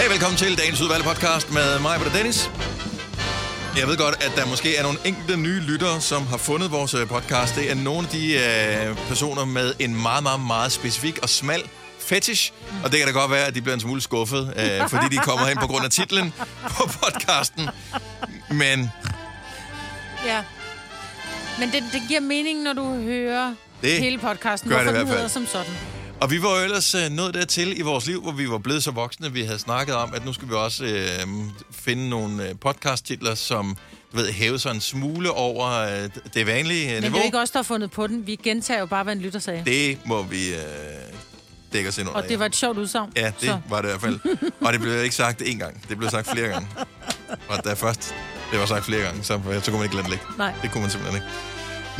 Hey, velkommen til dagens udvalgte podcast med mig, og Dennis. Jeg ved godt, at der måske er nogle enkelte nye lyttere, som har fundet vores øh, podcast. Det er nogle af de øh, personer med en meget, meget, meget specifik og smal fetish. Og det kan da godt være, at de bliver en smule skuffet, øh, fordi de kommer hen på grund af titlen på podcasten. Men Ja. Men det, det giver mening, når du hører Det hele podcasten, det hvorfor i den hedder som sådan. Og vi var jo ellers øh, nået dertil i vores liv, hvor vi var blevet så voksne, at vi havde snakket om, at nu skal vi også øh, finde nogle øh, podcast-titler, som du ved, hæve sig en smule over øh, det vanlige øh, Men det niveau. er jo ikke os, der har fundet på den. Vi gentager jo bare, hvad en lytter sagde. Det må vi øh, dække os ind under. Og det var et sjovt udsagn. Ja, det så. var det i hvert fald. Og det blev ikke sagt én gang. Det blev sagt flere gange. Og da først det var sagt flere gange, så, så kunne man ikke lade det ligge. Nej. Det kunne man simpelthen ikke.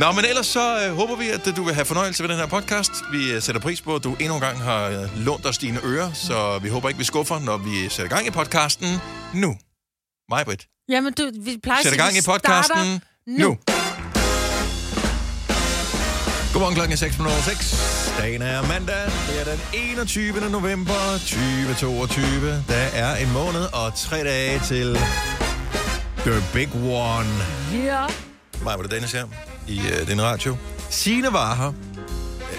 Nå, men ellers så øh, håber vi, at øh, du vil have fornøjelse ved den her podcast. Vi øh, sætter pris på, at du endnu en gang har øh, lånt os dine ører, så vi håber ikke, vi skuffer, når vi sætter gang i podcasten nu. Mig, Britt. Jamen, du, vi plejer at Sætter sige, gang vi i podcasten starter nu. nu. Godmorgen klokken er 6 minutter 6. Dagen er mandag. Det er den 21. november 2022. Der er en måned og tre dage til The Big One. Ja. Mig var det Dennis her i øh, din radio. Signe var her.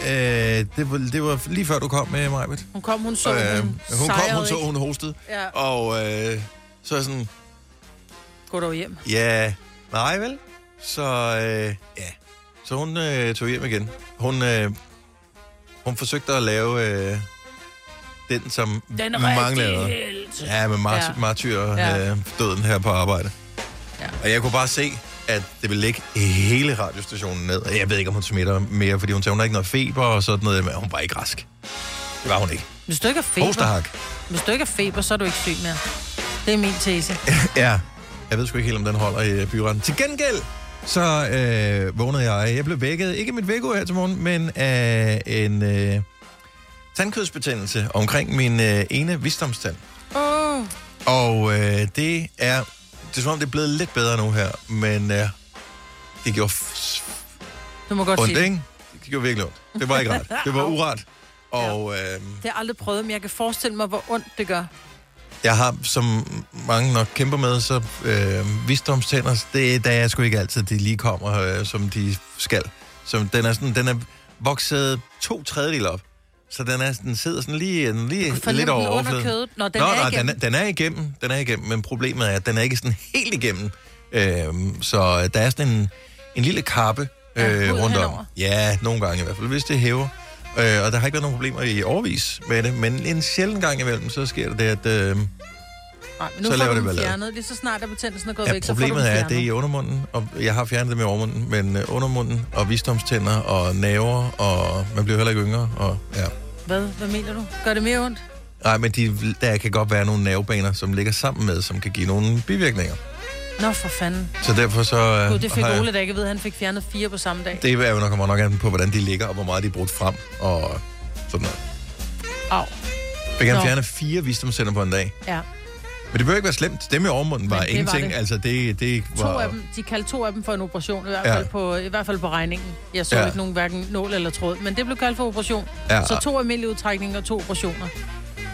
Øh, det, var, det var lige før du kom med mig. Hun kom, hun så, Øh, hun, hun kom, hun så, hun hostede. Ja. Og øh, så er sådan, Gå dog hjem. Ja, nej vel? Så øh, ja, så hun øh, tog hjem igen. Hun, øh, hun forsøgte at lave øh, den, som Den mange lavede. Ja, med Ja. ja. martyr Ja. øh, døden her på arbejde. Ja. Og jeg kunne bare se, at det ville ligge hele radiostationen ned. Og jeg ved ikke, om hun smitter mere, fordi hun sagde, hun har ikke noget feber og sådan noget, men hun var ikke rask. Det var hun ikke. Hvis du ikke har feber, Hosterhak. hvis du ikke har feber, så er du ikke syg mere. Det er min tese. Ja, jeg ved sgu ikke helt, om den holder i øh, byretten. Til gengæld, så øh, vågnede jeg. Jeg blev vækket, ikke mit vækkeord her til morgen, men af en øh, tandkødsbetændelse omkring min øh, ene visdomstand. Oh, Og øh, det er, det er som om, det er blevet lidt bedre nu her, men øh, det gjorde f- du må godt ondt, sige det. ikke? Det gjorde virkelig ondt. Det var ikke ret. Det var uret. Og øh, Det har jeg aldrig prøvet, men jeg kan forestille mig, hvor ondt det gør. Jeg har, som mange nok kæmper med, så øh, visdomstænder, det der er sgu ikke altid, de lige kommer, øh, som de skal. Så den er, sådan, den er vokset to tredjedel op. Så den, er, den sidder sådan lige, den lige lidt over overfladen. kødet. Nå, den Nå, er nej, igennem. den, er, den er igennem, den er igennem, men problemet er, at den er ikke sådan helt igennem. Øh, så der er sådan en, en lille kappe Ja, øh, hud rundt om. Ja, nogle gange i hvert fald, hvis det hæver. Øh, og der har ikke været nogen problemer i overvis med det, men en sjælden gang imellem, så sker det, at... Øh, Nej, men nu Så laver det ballade. fjernet. Lige så snart er betændelsen er gået Ja, væk, så problemet er, at det er i undermunden, og jeg har fjernet det med overmunden, men øh, undermunden og visdomstænder og naver, og man bliver heller ikke yngre, og ja. Hvad? Hvad mener du? Gør det mere ondt? Nej, men de, der kan godt være nogle nervebaner, som ligger sammen med, som kan give nogle bivirkninger. Nå, for fanden. Så derfor så... øh, Gud, det fik jeg- Ole da ikke vide. Han fik fjernet fire på samme dag. Det er jo nok, kommer nok an på, hvordan de ligger, og hvor meget de er brudt frem, og sådan noget. Au. Fik han fjernet fire visdomstænder på en dag. Ja. Men det behøver ikke være slemt. Dem i overmunden var det var ingenting. det. Altså, det, det To var... af dem, de kaldte to af dem for en operation, i hvert Ja. fald, på, i hvert fald på regningen. Jeg så Ja. ikke nogen hverken nål eller tråd, men det blev kaldt for operation. Ja. Så to almindelige udtrækninger og to operationer.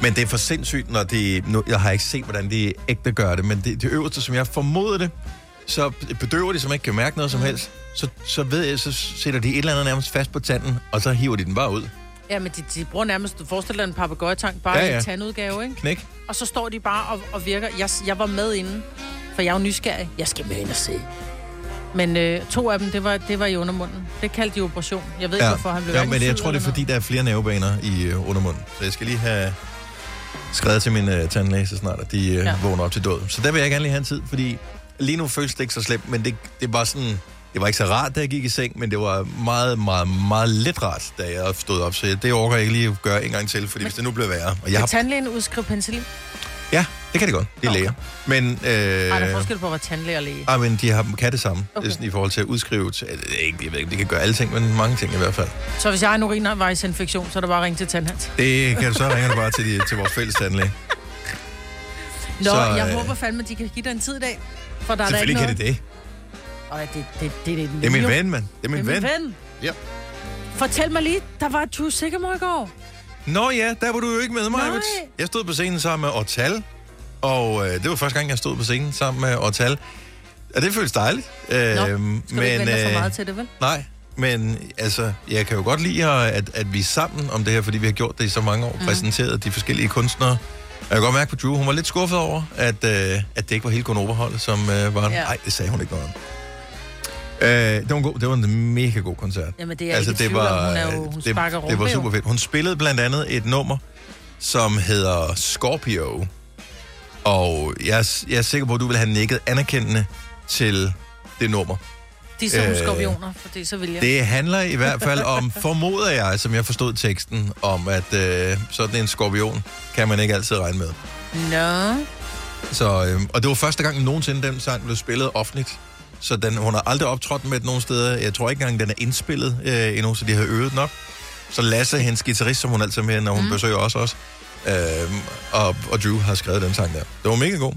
Men det er for sindssygt, når de... Nu, jeg har ikke set, hvordan de ægte gør det, men det, det øverste, som jeg formodede det, så bedøver de, som ikke kan mærke noget som helst. Så, så, ved jeg, så sætter de et eller andet nærmest fast på tanden, og så hiver de den bare ud. Ja, men de, de bruger nærmest, du forestiller dig en papegøjetang, bare Ja, ja, en tandudgave, ikke? Knæk. Og så står de bare og, og virker. Jeg, jeg var med inden, for jeg er jo nysgerrig. Jeg skal med ind og se. Men øh, to af dem, det var, det var i undermunden. Det kaldte de operation. Jeg ved ikke, Ja, hvorfor han blev ja men jeg tror, det er fordi, der er flere nervebaner i øh, undermunden. Så jeg skal lige have skrevet til min øh, tandlæge så snart, at de øh, ja. Vågner op til død. Så der vil jeg gerne lige have en tid, fordi lige nu føles det ikke så slemt, men det, det var sådan... Det var ikke så rart, da jeg gik i seng, men det var meget, meget, meget lidt rart, da jeg stod op. Så det overgår jeg ikke lige at gøre en gang til, fordi hvis det nu bliver værre... Og jeg har, tandlægen udskrive penicillin? ja, det kan det godt. Det er Okay. læger. Men, øh, Ej, der er forskel på at være tandlæge og læge. ej, men de har, kan det samme, okay. Sådan, i forhold til at udskrive... til- øh, Ikke, jeg ved ikke, det kan gøre alle ting, men mange ting i hvert fald. Så hvis jeg har en urinvejsinfektion, så er det bare at ringe til tandhans. Det kan du så ringe bare til, de, til vores fælles tandlæge. Nå, Så, jeg øh, håber fandme, at de kan give dig en tid i dag. For der er der Selvfølgelig ikke kan noget. det det. Øj, det, det, det, det, Det er min ven, mand. Det er min Det er ven. min ven. Ja. Fortæl mig lige, der var True Sigamore i går. Nå ja, der var du jo ikke med mig, Nej. Jeg stod på scenen sammen med Ortal, Og øh, det var første gang, jeg stod på scenen sammen med Ortal. Og det føles dejligt. Nå, Øhm, skal men, du ikke vente for øh, meget til det, vel? Nej, men altså, jeg kan jo godt lide, at, at vi er sammen om det her, fordi vi har gjort det i så mange år, mm. præsenteret de forskellige kunstnere. Og jeg kan godt mærke på Drew, hun var lidt skuffet over, at, øh, at det ikke var hele Gunova-holdet, som øh, var... Nej, Ja. det sagde hun ikke noget om. Øh, det, var en god, det var en mega god koncert. Jamen, det er altså, ikke det var, hun, er jo, hun det, det var super fedt. Hun spillede blandt andet et nummer, som hedder Scorpio. Og jeg, er- jeg er sikker på, at du vil have nikket anerkendende til det nummer. De er så Øh, skorpioner, fordi så vil jeg. Det handler i hvert fald om, formoder jeg, som jeg forstod teksten, om at øh, sådan en skorpion kan man ikke altid regne med. Nå. Så, øh, og det var første gang nogensinde, den sang blev spillet offentligt. Så den, hun har aldrig optrådt med den nogen steder. Jeg tror ikke engang, den er indspillet øh, endnu, så de har øvet den op. Så Lasse, hendes guitarist, som hun altid er med, når hun mm. besøger os også, øh, og, og Drew har skrevet den sang der. Det var mega god.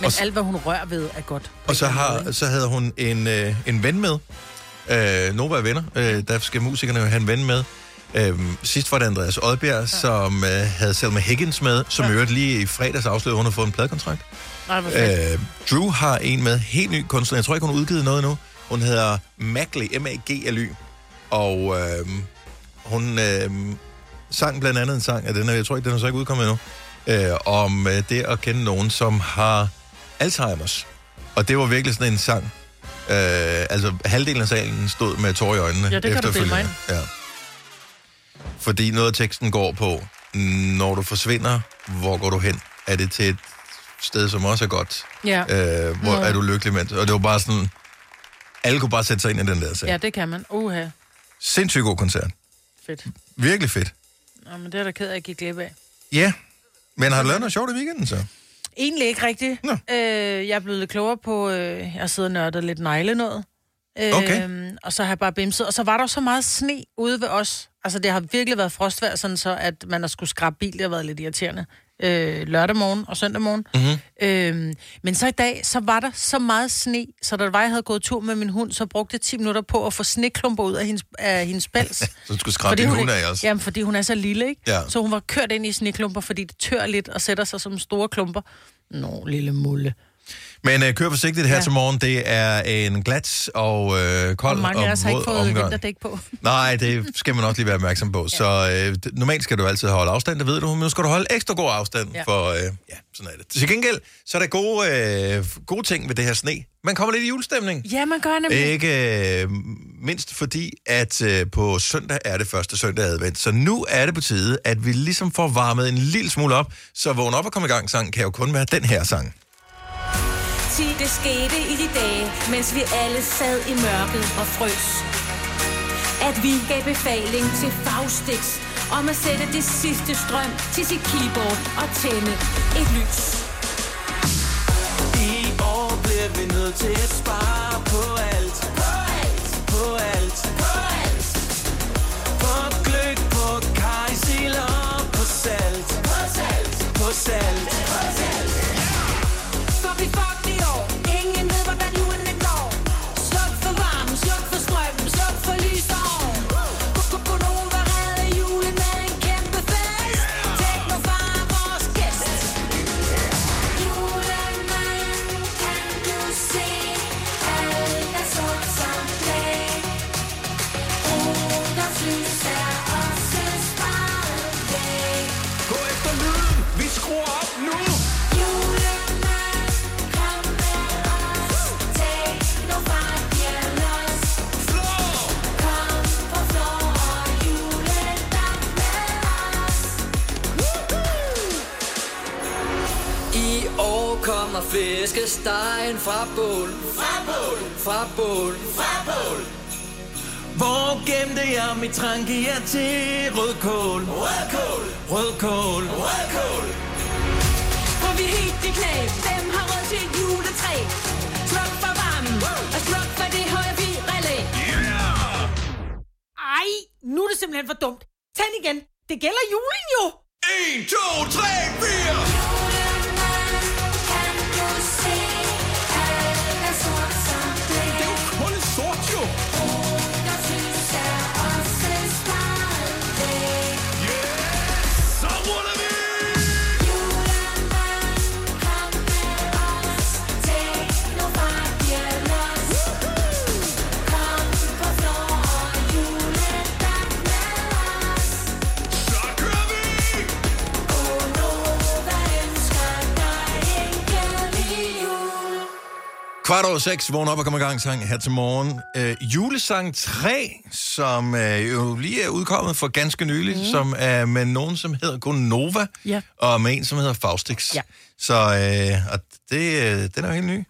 Men og alt, hvad hun rører ved, er godt. Og så, har, så havde hun en, øh, en ven med. Øh, Nova er venner. Øh, der skal musikerne jo have en ven med. Øh, sidst var det Andreas Oddbjerg, ja. som øh, havde Selma Higgins med, som. Ja. øvrigt lige i fredags afslørede, at hun har fået en pladekontrakt. Nej. Øh, Drew har en med, helt ny kunstner. Jeg tror ikke, hun har udgivet noget endnu. Hun hedder Magly, M-A-G-L-Y. Og øh, hun øh, sang blandt andet en sang af den jeg tror ikke, den er så ikke udkommet endnu, øh, om øh, det at kende nogen, som har Alzheimer's. Og det var virkelig sådan en sang. Øh, altså, halvdelen af salen stod med tårer i øjnene. Ja, det kan du mig Ja. Fordi noget af teksten går på, når du forsvinder, hvor går du hen? Er det til et sted, som også er godt? Ja. Øh, hvor Nå. er du lykkelig med? Og det var bare sådan... Alle kunne bare sætte sig ind i den der sag. ja, det kan man. Uha, Sindssygt god koncert. fedt. Virkelig fedt. Nå, men det er da ked af, at jeg gik glip af. Ja. Men har du lavet noget sjovt i weekenden så? Egentlig ikke rigtigt. Nå. Øh, jeg er blevet lidt klogere på, øh, jeg har siddet og nørdet lidt negle noget. Øh, Okay. Og så har jeg bare bimset. Og så var der så meget sne ude ved os. Altså, det har virkelig været frostvejr, sådan så, at man har skulle skrabe bil. Det har været lidt irriterende. Øh, lørdag morgen og søndag morgen. Mm-hmm. Øh, men så i dag, så var der så meget sne, så da var, jeg havde gået tur med min hund, så brugte jeg 10 minutter på at få sneklumper ud af hendes, af hendes pels. Så du skulle skrabe din hun hund af også. Jamen, fordi hun er så lille, ikke? Ja. Så hun var kørt ind i sneklumper, fordi det tør lidt og sætter sig som store klumper. Nå, lille mulle. Men øh, kør forsigtigt her ja. Til morgen. Det er en glat og øh, kold Og mange har våd ikke omgang. vinterdæk på. Nej, det skal man også lige være opmærksom på. Ja. Så øh, normalt skal du altid holde afstand, det ved du, men nu skal du holde ekstra god afstand, ja. For øh, ja, sådan er det. Til gengæld, så er der gode, øh, gode ting ved det her sne. Man kommer lidt i julestemning. Ja, man gør nemlig. Ikke øh, mindst fordi, at øh, på søndag er det første søndag advent. Så nu er det på tide, at vi ligesom får varmet en lille smule op. Så vågn op og kom i gang sang kan jo kun være den her sang. 10. Det skete i de dage, mens vi alle sad i mørket og frøs. At vi gav befaling til Faustix om at sætte det sidste strøm til sit keyboard og tænde et lys. I år bliver vi nødt til at spare på alt. På alt. På alt. På alt. Kommer flæskestegen fra bål. Fra bål. Fra bål. Fra bål. Hvor gemte jeg mit trangier til rødkål? Rødkål. Rødkål. Rødkål. Får vi helt i knæ, hvem har råd til et juletræ? Sluk for varmen, og sluk for det høje relæ. Ej, nu er det simpelthen for dumt. Tænd igen. Det gælder julen jo. 1, 2, 3, 4. Kvart over seks, vågn op og kom i gang sang her til morgen. Øh, julesang 3, som øh, jo lige er udkommet for ganske nylig, mm. som er med nogen, som hedder Gunova, Ja. og med en, som hedder Faustix. Ja. Så øh, og det, øh, den er jo helt ny.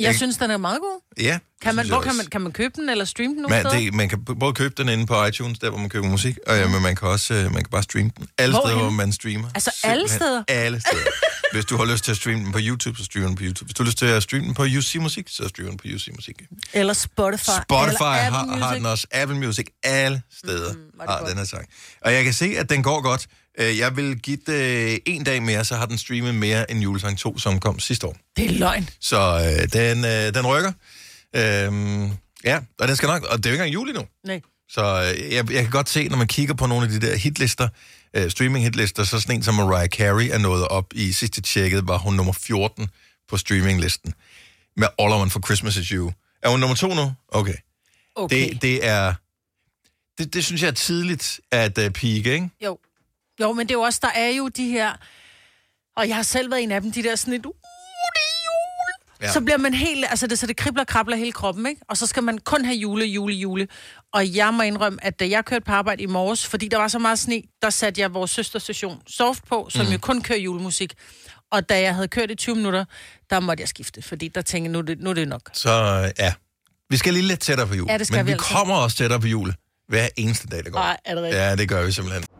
Jeg synes, den er meget god. Ja, Kan man, hvor kan man, kan man købe den, eller streame den Man, det, man kan både købe den inde på iTunes, der hvor man køber musik, og ja, men man kan også øh, man kan bare streame den. Alle Hvorhenne? steder, hvor man streamer. Altså, alle Simpelthen steder? Alle steder. Hvis du har lyst til at streame den på YouTube, så streamer den på YouTube. Hvis du har lyst til at streame den på UC Musik, så streamer den på UC Musik. Eller Spotify. Spotify eller har, Apple har den også. Apple Music, alle steder mm, hvor er har godt. den her sang. Og jeg kan se, at den går godt. Øh, Jeg vil give det en dag mere, så har den streamet mere end Julesang 2, som kom sidste år. Det er løgn. Så øh, den, øh, den rykker. Øhm, ja, og den skal nok, og det er jo ikke engang jul endnu. Nej. Så øh, jeg, jeg kan godt se, når man kigger på nogle af de der hitlister, øh, streaming-hitlister, så sådan en som Mariah Carey er nået op i sidste tjekket, var hun nummer 14 på streaminglisten. Med All I Want for Christmas Is You. Er hun nummer to nu? Okay. Okay. Det, det er... Det, det synes jeg er tidligt at uh, peak, ikke? Jo. Jo, men det er jo også, der er jo de her... Og jeg har selv været en af dem, de der sådan et... Uh, det er jul! Ja. Så bliver man helt... Altså, det, så det kribler og krabler hele kroppen, ikke? Og så skal man kun have jule, jule, jule. Og jeg må indrømme, at da jeg kørte på arbejde i morges, fordi der var så meget sne, der satte jeg vores søsterstation Soft på, som mm. jo kun kører julemusik. Og da jeg havde kørt i 20 minutter, der måtte jeg skifte, fordi der tænkte jeg, nu det, nu er det nok. Så ja, vi skal lige lidt tættere på jul. Ja, det skal Men vi vi altså. kommer også tættere på jul hver eneste dag, der går. Ej, er det rigtigt? Ja, det gør vi simpelthen.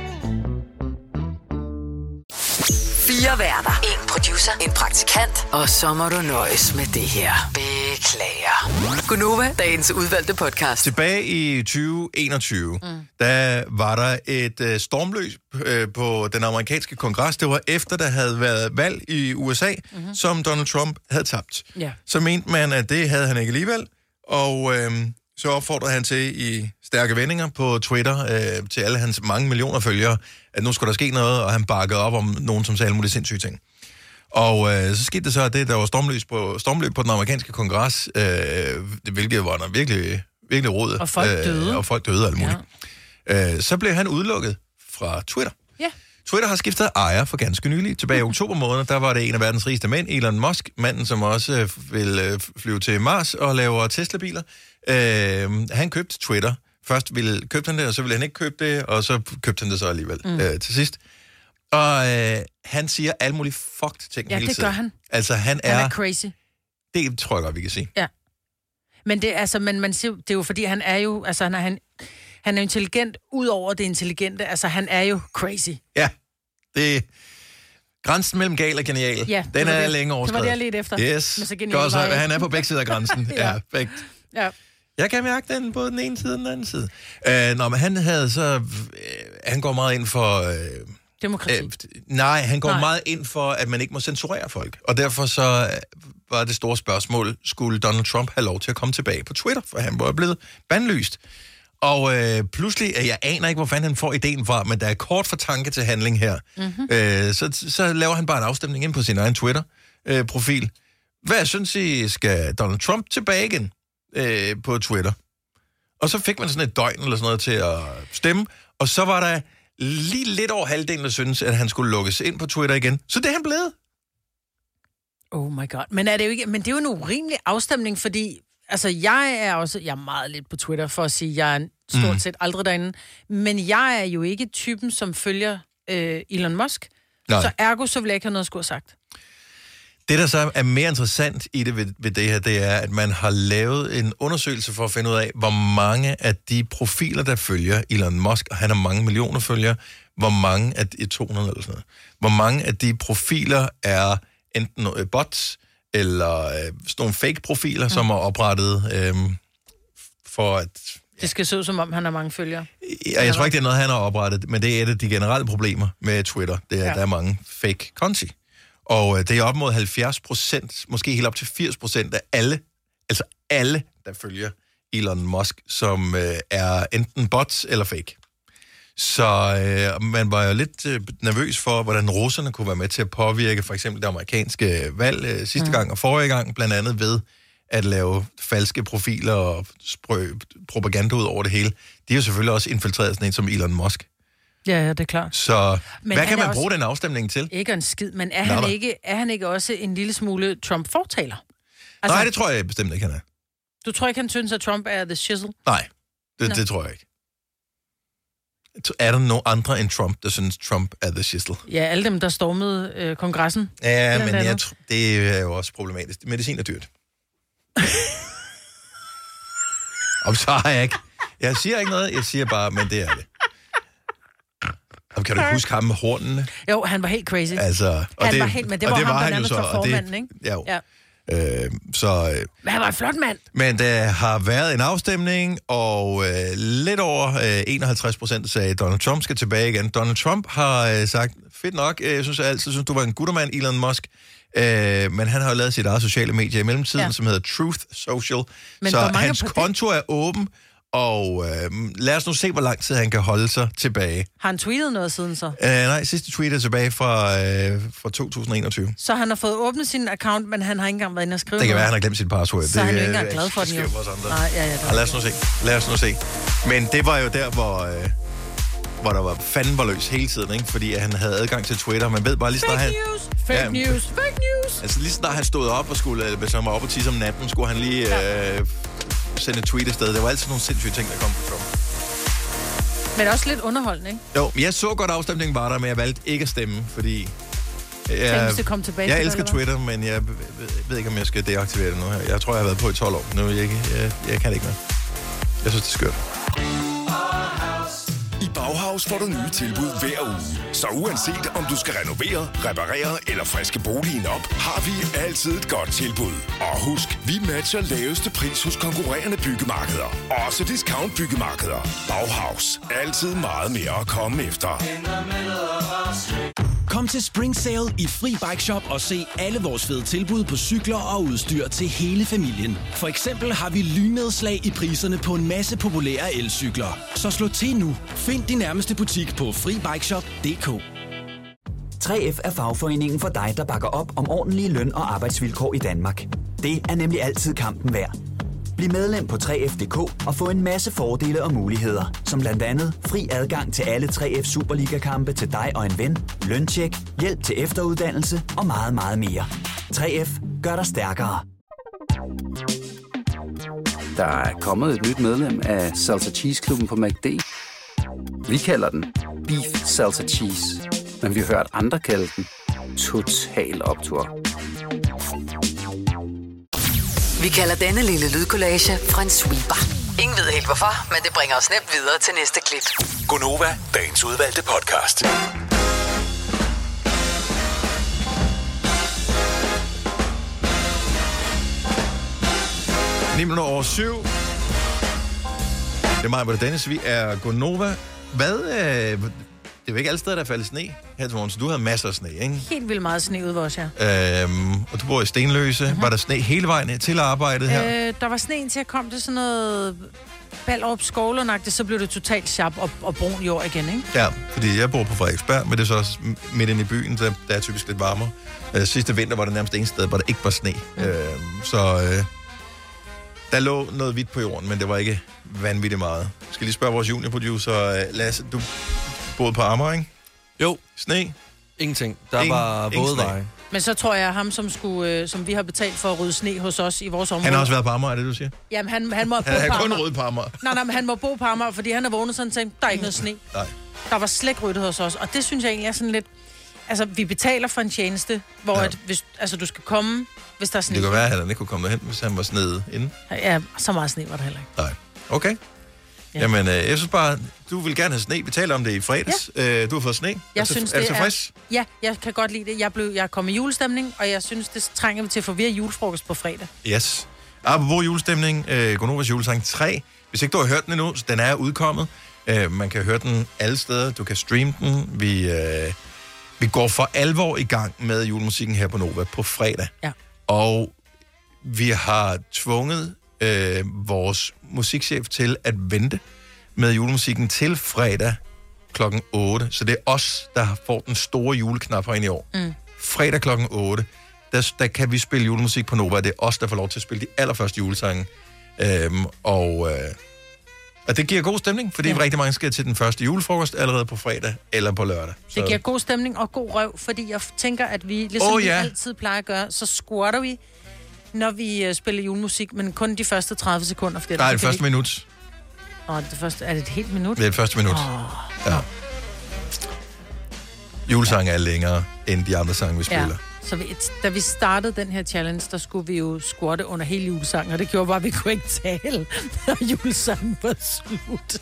Fire værter. En producer. En praktikant. Og så må du nøjes med det her. Beklager. Gunova, dagens udvalgte podcast. Tilbage i 2021, mm. der var der et øh, stormløs øh, på den amerikanske kongres. Det var efter, der havde været valg i USA, mm-hmm. som Donald Trump havde tabt. Ja. Så mente man, at det havde han ikke alligevel, og øh, så opfordrede han til i stærke vendinger på Twitter øh, til alle hans mange millioner følgere, at nu skulle der ske noget, og han bakkede op om nogen, som sagde alle mulige sindssyge ting. Og øh, så skete det så, at det, der var stormløb på, stormløb på den amerikanske kongres, øh, hvilket var noget virkelig, virkelig råd. Og folk døde. og folk døde alt muligt. Ja. Øh, så blev han udelukket fra Twitter. Ja. Twitter har skiftet ejer for ganske nylig. Tilbage i oktober måned, der var det en af verdens rigeste mænd, Elon Musk, manden, som også øh, vil øh, flyve til Mars og laver Tesla-biler. Øh, han købte Twitter. Først ville købte han det, og så ville han ikke købe det, og så købte han det så alligevel mm. øh, til sidst. Og øh, han siger alle mulige fucked ting Ja, hele det tiden. gør han. Altså, han Han er... er crazy. Det tror jeg godt, vi kan sige. Ja. Men det, altså, men man siger, det er jo fordi, han er jo, altså, han er, han, han er intelligent, ud over det intelligente. Altså, han er jo crazy. Ja, det... Grænsen mellem gal og genial, Ja, det den er det. længe Det var overskrevet. det, jeg ledte efter. Yes, Men så genial Godt, så han er på begge sider af grænsen. ja. Ja. ja, perfekt. Ja. Jeg kan mærke den på den ene side og den anden side. Øh, nå, men han havde så... Øh, han går meget ind for... Øh, Demokrati. øh, nej, han går nej. Meget ind for, at man ikke må censurere folk. Og derfor så øh, var det store spørgsmål, skulle Donald Trump have lov til at komme tilbage på Twitter? For han var blevet bandlyst. Og øh, pludselig, øh, jeg aner ikke, hvor fanden han får ideen fra, men der er kort for tanke til handling her. Mm-hmm. Øh, så, så laver han bare en afstemning ind på sin egen Twitter-profil. Hvad synes I, skal Donald Trump tilbage igen øh, på Twitter? Og så fik man sådan et døgn eller sådan noget til at stemme, og så var der lige lidt over halvdelen, der synes, at han skulle lukkes ind på Twitter igen. Så det er han blevet. Oh my god. Men, er det jo ikke, men det er jo en urimelig afstemning, fordi Altså, jeg er også... Jeg er meget lidt på Twitter, for at sige, at jeg er stort mm. set aldrig derinde. Men jeg er jo ikke typen, som følger øh, Elon Musk. Nej. Så ergo, så vil jeg ikke have noget at skulle have sagt. Det, der så er mere interessant i det ved, ved det her, det er, at man har lavet en undersøgelse for at finde ud af, hvor mange af de profiler, der følger Elon Musk, og han har mange millioner følgere, hvor mange af de 200 eller sådan noget, hvor mange af de profiler er enten øh, bots, eller øh, sådan nogle fake-profiler, mm. som er oprettet øh, for at Det skal se ud, som om han har mange følgere. Ja, jeg tror ikke, det er noget, han har oprettet, men det er et af de generelle problemer med Twitter. Det er, ja. Ja. der er mange fake konti. Og øh, det er op mod 70 procent, måske helt op til 80 procent af alle, altså alle, der følger Elon Musk, som øh, er enten bots eller fake. Så øh, man var jo lidt øh, nervøs for, hvordan russerne kunne være med til at påvirke for eksempel det amerikanske valg øh, sidste mm. gang og forrige gang, blandt andet ved at lave falske profiler og sprø propaganda ud over det hele. De er jo selvfølgelig også infiltreret sådan en som Elon Musk. Ja, ja, det er klart. Så Men hvad kan man også- bruge den afstemning til? Ikke en skid, men er, Nå han da. ikke, er han ikke også en lille smule Trump-fortaler? Altså, Nej, det tror jeg bestemt ikke, han er. Du tror ikke, han synes, at Trump er the shizzle? Nej, det, Nå. det tror jeg ikke. Er der nogen andre end Trump, der synes, Trump er the shizzle? Ja, alle dem, der stormede øh, kongressen. Ja, men jeg, tr- det er jo også problematisk. Medicin er dyrt. Om så har jeg ikke... Jeg siger ikke noget, jeg siger bare, men det er det. Og kan du huske ham med hornene? Jo, han var helt crazy. Altså, og han det, var helt, men det var, det ham, var der han jo nærmest var formanden, ikke? Ja, jo. Ja. Øh, så, øh, Men han var en flot mand. men der har været en afstemning, og øh, lidt over øh, 51 procent sagde, at Donald Trump skal tilbage igen. Donald Trump har øh, sagt, fedt nok, øh, jeg synes jeg altid, synes, du var en guttermand, Elon Musk. Øh, men han har jo lavet sit eget sociale medie i mellemtiden, ja. Som hedder Truth Social. Men så hans konto er åben, og øh, lad os nu se, hvor lang tid han kan holde sig tilbage. Har han tweetet noget siden så? Øh, nej, sidste tweet er tilbage fra, øh, fra 2021. Så han har fået åbnet sin account, men han har ikke engang været inde og skrive Det kan være, han noget. har glemt sit password. Så er han jo ikke øh, engang glad for den, jo. Nej, ja, ja, det lad os nu se. Lad os nu se. Men det var jo der, hvor, øh, hvor der var fanden var løs hele tiden, ikke? Fordi han havde adgang til Twitter. Man ved bare lige snart, Fake han... news! Fake Ja. news! Fake news! Altså lige snart han stod op og skulle, øh, hvis han var oppe og tisse om natten, skulle han lige øh, sende et tweet afsted. Der var altid nogle sindssyge ting, der kom fra Trump. Men også lidt underholdende, ikke? Jo, jeg så godt, afstemningen var der, men jeg valgte ikke at stemme, fordi... Jeg, hvis det kom tilbage jeg det, elsker? Twitter, men jeg ved, ved ikke, om jeg skal deaktivere det nu her. Jeg tror, jeg har været på i 12 år. Nu jeg ikke... Jeg, jeg kan det ikke mere. Jeg synes, det er skørt. I Bauhaus får du nye tilbud hver uge. Så uanset om du skal renovere, reparere eller friske boligen op, har vi altid et godt tilbud. Og husk, vi matcher laveste pris hos konkurrerende byggemarkeder. Også discount byggemarkeder. Bauhaus. Altid meget mere at komme efter. Kom til Spring Sale i Fri Bike Shop og se alle vores fede tilbud på cykler og udstyr til hele familien. For eksempel har vi lynnedslag i priserne på en masse populære elcykler. Så slå til nu. Find din nærmeste butik på FriBikeShop.dk 3F er fagforeningen for dig, der bakker op om ordentlige løn- og arbejdsvilkår i Danmark. Det er nemlig altid kampen værd. Bliv medlem på 3F.dk og få en masse fordele og muligheder, som blandt andet fri adgang til alle 3F Superliga-kampe til dig og en ven, løntjek, hjælp til efteruddannelse og meget, meget mere. 3F gør dig stærkere. Der er kommet et nyt medlem af Salsa Cheese Klubben på MACD. Vi kalder den Beef Salsa Cheese, men vi har hørt andre kalde den Total Optor. Vi kalder denne lille lydkollage en sweeper. Ingen ved helt hvorfor, men det bringer os nemt videre til næste klip. Gonova, dagens udvalgte podcast. Ni minutter over syv. Det er mig, hvor det Dennis. Vi er Gonova. Hvad... Øh, det er jo ikke alle steder, der er faldet sne her til morgen, så du havde masser af sne, ikke? Helt vildt meget sne ude hos jer. Øhm, og du bor i Stenløse. Mm-hmm. Var der sne hele vejen til arbejdet her? Øh, der var sne indtil jeg kom til sådan noget Ballerup skovlernagtigt, så blev det totalt sharp og, og brun jord igen, ikke? Ja, fordi jeg bor på Frederiksberg, men det er så også midt inde i byen, der, der er typisk lidt varmere. Øh, sidste vinter var det nærmest en sted, hvor der ikke var sne. Mm. Øh, så øh, der lå noget hvidt på jorden, men det var ikke vanvittigt meget. Skal lige spørge vores juniorproducer, øh, Lasse, du boede på Amager, ikke? Jo. Sne? Ingenting. Der Ingen- var våde veje. Men så tror jeg, at ham, som, skulle, øh, som vi har betalt for at rydde sne hos os i vores område... Han har også været på Amager, er det du siger? Jamen, han, han må bo Han er på kun Amager. rød på Amager. Nej, nej, men han må bo på Amager, fordi han er vågnet sådan og tænkt, der er ikke noget sne. Nej. Der var slet ikke ryddet hos os, og det synes jeg egentlig er sådan lidt... Altså, vi betaler for en tjeneste, hvor ja. at, hvis, altså, du skal komme, hvis der er sne. Det kan være, at han ikke kunne komme derhen, hvis han var sned inden. Ja, så meget sne var der heller ikke. Nej. Okay. Ja. Jamen, øh, jeg synes bare, du vil gerne have sne. Vi taler om det i fredags. Ja. Øh, du har fået sne. Jeg er, du- synes, er du det tilfreds? Er, ja, jeg kan godt lide det. Jeg, blev, jeg kom i julestemning, og jeg synes, det trænger vi til at få mere julefrokost på fredag. Yes. Apropos julestemning, øh, Gonovas julesang 3. Hvis ikke du har hørt den endnu, så den er udkommet. Øh, man kan høre den alle steder. Du kan streame den. Vi, øh, vi går for alvor i gang med julemusikken her på Nova på fredag. Ja. Og vi har tvunget øh, vores musikchef til at vente med julemusikken til fredag klokken 8. Så det er os, der får den store juleknap herinde i år. Mm. Fredag klokken 8, der, der kan vi spille julemusik på Nova. Det er os, der får lov til at spille de allerførste julesange. Øhm, og, øh, og det giver god stemning, fordi ja. rigtig mange skal til den første julefrokost allerede på fredag eller på lørdag. Det giver god stemning og god røv, fordi jeg tænker, at vi, ligesom oh, ja. vi altid plejer at gøre, så squatter vi, når vi uh, spiller julemusik, men kun de første 30 sekunder. Fordi Nej, det første minut. Åh, det første, er det et helt minut? Det er det første minut. Åh. Ja. Julesange er længere end de andre sange, vi spiller. Ja. Så vi, da vi startede den her challenge, der skulle vi jo squatte under hele julesangen, og det gjorde bare, at vi kunne ikke tale, når julesangen var slut.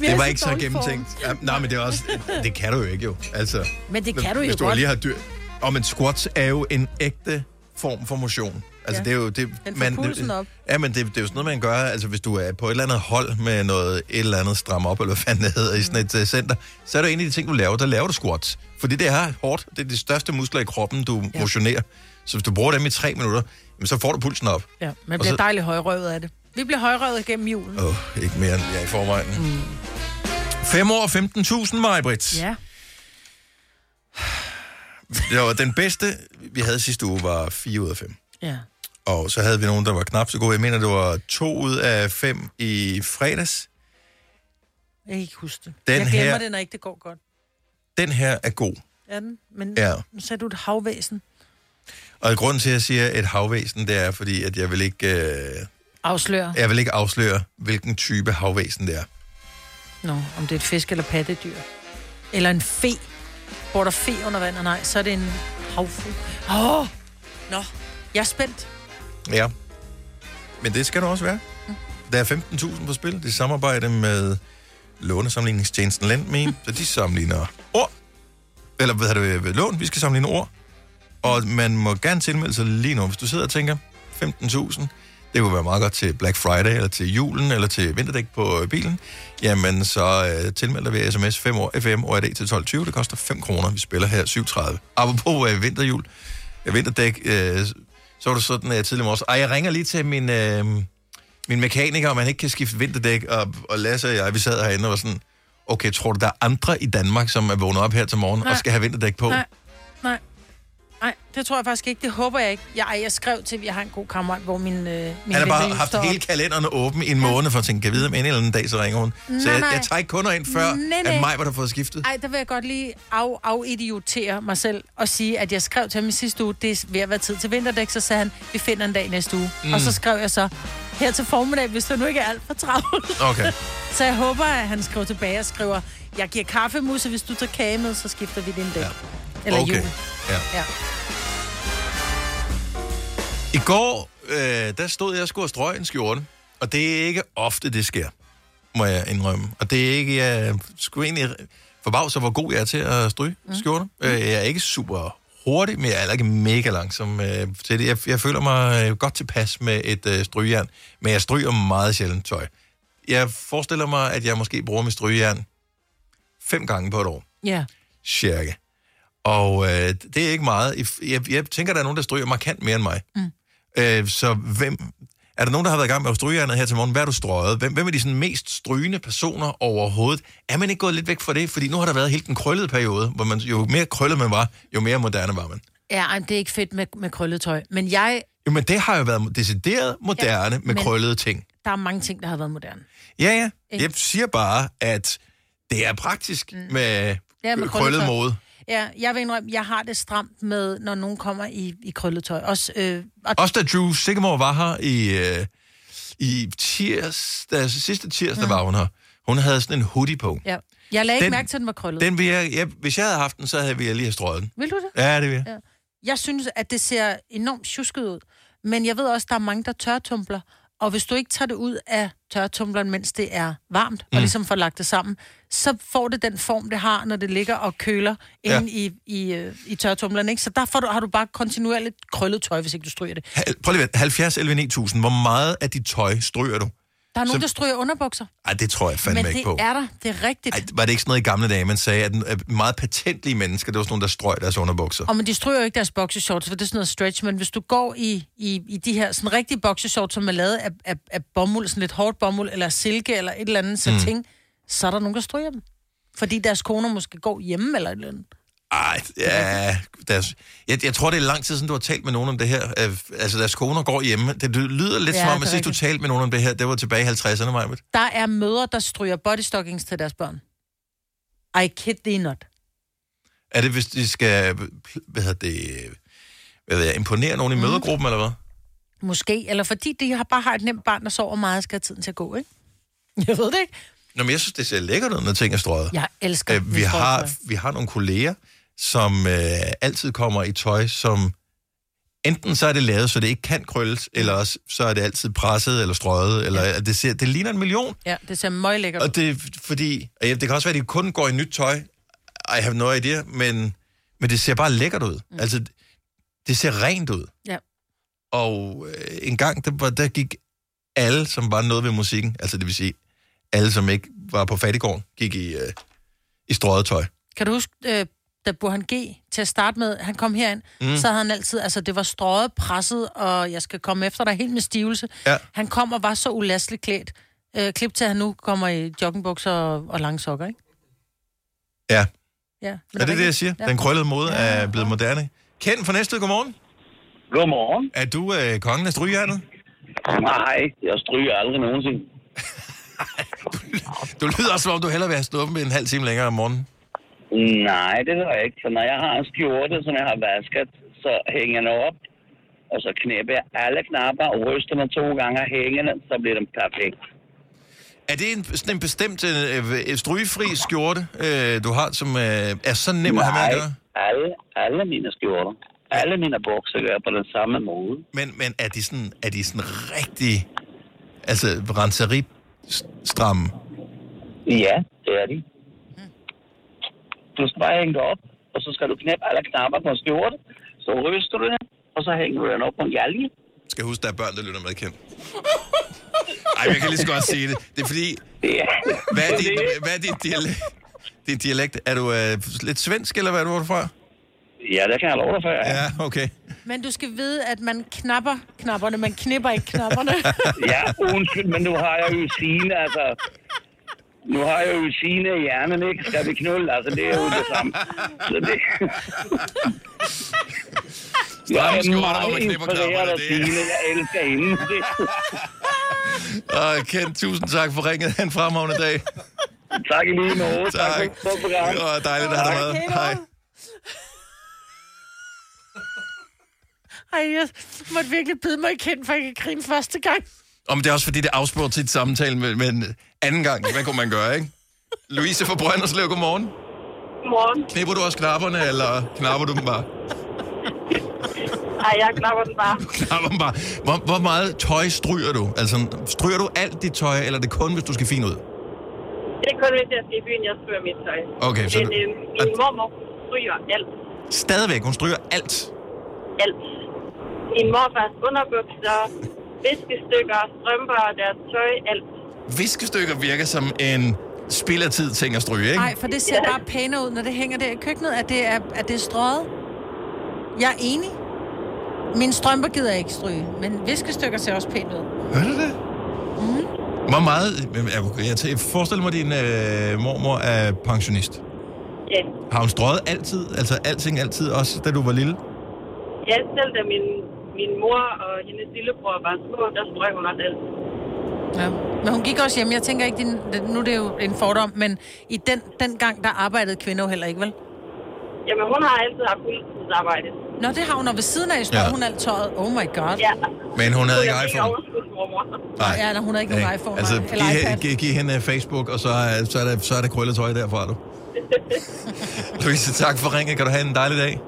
Det var ikke så gennemtænkt. Ja, nej, men det er også... Det kan du jo ikke, jo. Altså, Men det kan du jo hvis du godt. lige har dyr... Og men squats er jo en ægte form for motion. Altså, Ja. det er jo... Det, Den pulsen op. Ja, men det, det er jo sådan noget, man gør, altså hvis du er på et eller andet hold med noget, et eller andet stram op, eller hvad fanden det hedder, i sådan et uh, center, så er det en af de ting, du laver, der laver du squats. Fordi det er hårdt. Det er de største muskler i kroppen, du ja. motionerer. Så hvis du bruger dem i tre minutter, jamen, så får du pulsen op. Ja, man Og bliver så- dejligt højrøvet af det. Vi bliver højrøvet gennem julen. Åh, oh, ikke mere end jeg er i forvejen. Mm. 5 år, 15.000, Majbrits. Ja. Det var den bedste, vi havde sidste uge, var 4 ud af 5. Ja. Og så havde vi nogen, der var knap så gode. Jeg mener, det var 2 ud af 5 i fredags. Jeg kan ikke huske det. Den jeg glemmer her- det, når ikke det går godt. Den her er god. Er den? Men Ja. nu sagde du et havvæsen. Og grunden til, at jeg siger et havvæsen, det er, fordi at jeg vil ikke, øh, Afslør. jeg vil ikke afsløre, hvilken type havvæsen det er. Nå, om det er et fisk eller pattedyr. Eller en fe. Bor der fe under vandet? Nej, så er det en havfugl. Åh! Oh! Nå, jeg er spændt. Ja. Men det skal du også være. Der er 15.000 på spil. De samarbejder med lånesamligningstjenesten LendMe, så de sammenligner ord. Eller hvad hedder det? Lån. Vi skal sammenligne ord. Og man må gerne tilmelde sig lige nu, hvis du sidder og tænker 15.000. Det kunne være meget godt til Black Friday, eller til julen, eller til vinterdæk på øh, bilen. Jamen, så øh, tilmelder vi sms 5 år FM og til 12.20. Det koster 5 kroner. Vi spiller her 7.30. Apropos øh, vinterjul, øh, vinterdæk, øh, så var det sådan øh, tidligere morges. Ej, jeg ringer lige til min, øh, min mekaniker, om han ikke kan skifte vinterdæk. Og, og Lasse og jeg, vi sad herinde og var sådan, okay, tror du, der er andre i Danmark, som er vågnet op her til morgen Nej. og skal have vinterdæk på? Nej, nej. Nej, det tror jeg faktisk ikke. Det håber jeg ikke. Jeg, jeg skrev til, at jeg har en god kammerat, hvor min, øh, min Han har bare haft hele kalenderen åben i en måned for at tænke, kan jeg vide, om en eller anden dag, så ringer hun. Så Nej, jeg, nej. jeg tager ikke kunder ind før, Nej, nej. at mig var der fået skiftet. Ej, der vil jeg godt lige af, afidiotere mig selv og sige, at jeg skrev til ham i sidste uge, det er ved at være tid til vinterdæk, så sagde han, vi finder en dag næste uge. Mm. Mm. Og så skrev jeg så, her til formiddag, hvis du nu ikke er alt for travlt. Okay. Så jeg håber, at han skriver tilbage og skriver, jeg giver kaffemus, og hvis du tager kage med, så skifter vi din dæk. Ja. Eller Okay. jul. Ja. Ja. I går, øh, der stod jeg og skulle have strøg en skjorte, og det er ikke ofte, det sker, må jeg indrømme. Og det er ikke, jeg skulle egentlig forbavse, hvor god jeg er til at stryge mm. skjorter. Øh, jeg er ikke super hurtig, men jeg er heller ikke mega langsom øh, til det. Jeg, jeg føler mig øh, godt tilpas med et øh, strygejern, men jeg stryger meget sjældent tøj. Jeg forestiller mig, at jeg måske bruger mit strygejern fem gange på et år. Ja. Cirka. Og øh, det er ikke meget. Jeg, jeg tænker, der er nogen, der stryger markant mere end mig. Mm. Øh, så hvem... Er der nogen, der har været i gang med at stryge her til morgen? Hvad er du strøget? Hvem, hvem er de sådan mest strygende personer overhovedet? Er man ikke gået lidt væk fra det? Fordi nu har der været helt en krøllet periode, hvor man, jo mere krøllet man var, jo mere moderne var man. Ja, ej, det er ikke fedt med, med krøllet tøj. Men jeg, Jo, men det har jo været decideret moderne ja, med krøllede ting. der er mange ting, der har været moderne. Ja, ja. Ikke? Jeg siger bare, at det er praktisk mm. med, Ja, med krøllet krøllet mode. Ja, jeg vil indrømme, jeg har det stramt med, når nogen kommer i, i krølletøj. Også, øh, og Også da Drew Sigamore var her i, øh, i tirsdag, sidste tirsdag var hun her. Hun havde sådan en hoodie på. ja. Jeg lagde ikke Den- mærke til, at den var krøllet. Den vil jeg, jeg, hvis jeg havde haft den, så havde vi lige have strøget den. Vil du det? Ja, det vil jeg. Ja. Jeg synes, at det ser enormt tjusket ud. Men jeg ved også, at der er mange, der tørretumbler. Og hvis du ikke tager det ud af tørretumbleren, mens det er varmt, mm. og ligesom får lagt det sammen, så får det den form, det har, når det ligger og køler Ja. inde i, i, øh, i tørretumbleren. Ikke? Så der får du, har du bare kontinuerligt krøllet tøj, hvis ikke du stryger det. Hal- Prøv lige at vente. 70 11 9000. Hvor meget af dit tøj stryger du? Der er nogen, Så- der stryger underbukser. Ej, det tror jeg fandme Men ikke det på. er der. Det er rigtigt. Ej, var det ikke sådan noget i gamle dage, man sagde, at at meget patentlige mennesker, det var sådan nogle, der strøg deres underbukser? Og men de stryger jo ikke deres boxershorts, for det er sådan noget stretch, men hvis du går i, i, i de her sådan rigtige boxershorts, som er lavet af, af, af bomuld, sådan lidt hårdt bomuld, eller silke, eller et eller andet satin, mm. så er der nogen, der stryger dem. Fordi deres koner måske går hjemme, eller et eller andet. Ej, ja, deres, jeg, jeg tror, det er lang tid siden, du har talt med nogen om det her. Øh, Altså, deres koner går hjemme. Det lyder lidt Ja, som om, at sidst du talte med nogen om det her, det var tilbage i 50'erne, Majbet. Der er mødre, der stryger bodystockings til deres børn. I kid thee not. Er det, hvis de skal, hvad hedder det, hvad ved jeg, imponere nogen i Mm. mødergruppen, eller hvad? Måske. Eller fordi de har bare har et nemt barn, der sover meget og skal have tiden til at gå, ikke? Jeg ved det ikke. Nå, men jeg synes, det ser lækkert ud, når ting er strøget. Jeg elsker Øh, vi, har, vi har nogle kolleger, som øh, altid kommer i tøj, som enten så er det lavet, så det ikke kan krølles, eller også så er det altid presset eller strøget, eller ja. det, ser, det ligner en million. Ja, det ser meget lækkert ud. Og det fordi, og ja, det kan også være, at de kun går i nyt tøj. I have no idea, men, men det ser bare lækkert ud. Mm. Altså, det ser rent ud. Ja. Og øh, en gang, der, der gik alle, som var noget ved musikken, altså det vil sige, alle, som ikke var på fattigården, gik i, øh, i strøget tøj. Kan du huske, øh, da Burhan G. til at starte med, han kom herind, Mm. så havde han altid, altså det var strøget, presset, og jeg skal komme efter dig helt med stivelse. Ja. Han kom og var så ulasteligt klædt. Øh, klip til, at han nu kommer i joggingbukser og, og lange sokker, ikke? Ja. Ja. Men er det det, jeg siger? Den krøllede mode er blevet moderne. Ken fra Næstved, godmorgen. Godmorgen. Er du øh, kongen af strygejernet? Nej, jeg stryger aldrig nogensinde. Du lyder også, som om du hellere vil have stået med en halv time længere om morgenen. Nej, det gør jeg ikke. For når jeg har en skjorte, som jeg har vasket, så hænger den op. Og så knæpper jeg alle knapper og ryster den to gange og hænger den, så bliver den perfekt. Er det en, sådan en bestemt øh, øh, strygefri skjorte, øh, du har, som øh, er så nem at have med at gøre? alle, alle mine skjorter, alle mine bukser gør på den samme måde. Men, men er de sådan, er de sådan rigtig, altså renseri stramme? Ja, det er de. Du skal bare hænge det op, og så skal du knæppe alle knapper på en skjorte. Så ryster du den, og så hænger du den op på en jalge. Skal huske, der er børn, der lytter med, Ken. Ej, jeg kan lige så godt sige det. Det er fordi... Hvad er din, hvad er din, dialekt, din dialekt? Er du øh, lidt svensk, eller hvad er du fra? Ja, det kan jeg love dig for. Ja, okay. Men du skal vide, at man knapper knapperne, man knipper ikke knapperne. Ja, undskyld, men nu har jeg jo Signe, altså... Nu har jeg jo Signe i hjernen, ikke? Skal vi knulle? Altså, det er jo det samme. Så det... Jeg er meget inspireret af Signe. Jeg elsker hende. Og Ken, tusind tak for ringet. En fremragende dag. tak i lige måde. Tak. Tak for programmet. Det var dejligt at have dig med. Hej. Ej, jeg måtte virkelig bide mig i kendt, for jeg kan grine første gang. Om det er også fordi, det afsporer til et samtale, men, men anden gang, hvad kunne man gøre, ikke? Louise fra Brønderslev, godmorgen. Godmorgen. Knipper du også knapperne, eller knapper du dem bare? Ej, jeg knapper den bare. Knapper dem bare. Hvor, hvor meget tøj stryger du? Altså, stryger du alt dit tøj, eller er det kun, hvis du skal fin ud? Det er kun, hvis jeg skal i byen, jeg stryger mit tøj. Okay, så Men du- øh, min mormor stryger alt. Stadigvæk, hun stryger alt. Alt. Min morfars underbukser, viskestykker, strømper, deres tøj, alt. Viskestykker virker som en spild af tid ting at stryge, ikke? Nej, for det ser bare pænere ud, når det hænger der i køkkenet, at det er, at det er strøget. Jeg er enig. Mine strømper gider jeg ikke stryge, men viskestykker ser også pænt ud. Gør det det? Mm. Hvor meget... Jeg, jeg, jeg forestiller mig, at din øh, mormor er pensionist. Ja. Har hun strøget altid? Altså alting altid, også da du var lille? Ja, selv da min, min mor og hendes lillebror var små, der strøg hun også alt. Ja. Men hun gik også hjem. Jeg tænker ikke, din, nu er det jo en fordom, men i den, den gang, der arbejdede kvinder heller ikke, vel? Jamen, hun har altid haft fuldtidsarbejde. Nå, det har hun, og ved siden af står Ja. hun alt tøjet. Oh my god. Ja. Men hun havde ikke Jeg fik iPhone. Nej. Ja, nej, hun har ikke nogen iPhone. Altså, nej. Eller giv, iPad. giv, giv hende Facebook, og så, er- så er det, så er det krølletøj derfra, du. Louise, tak for ringet. Kan du have en dejlig dag?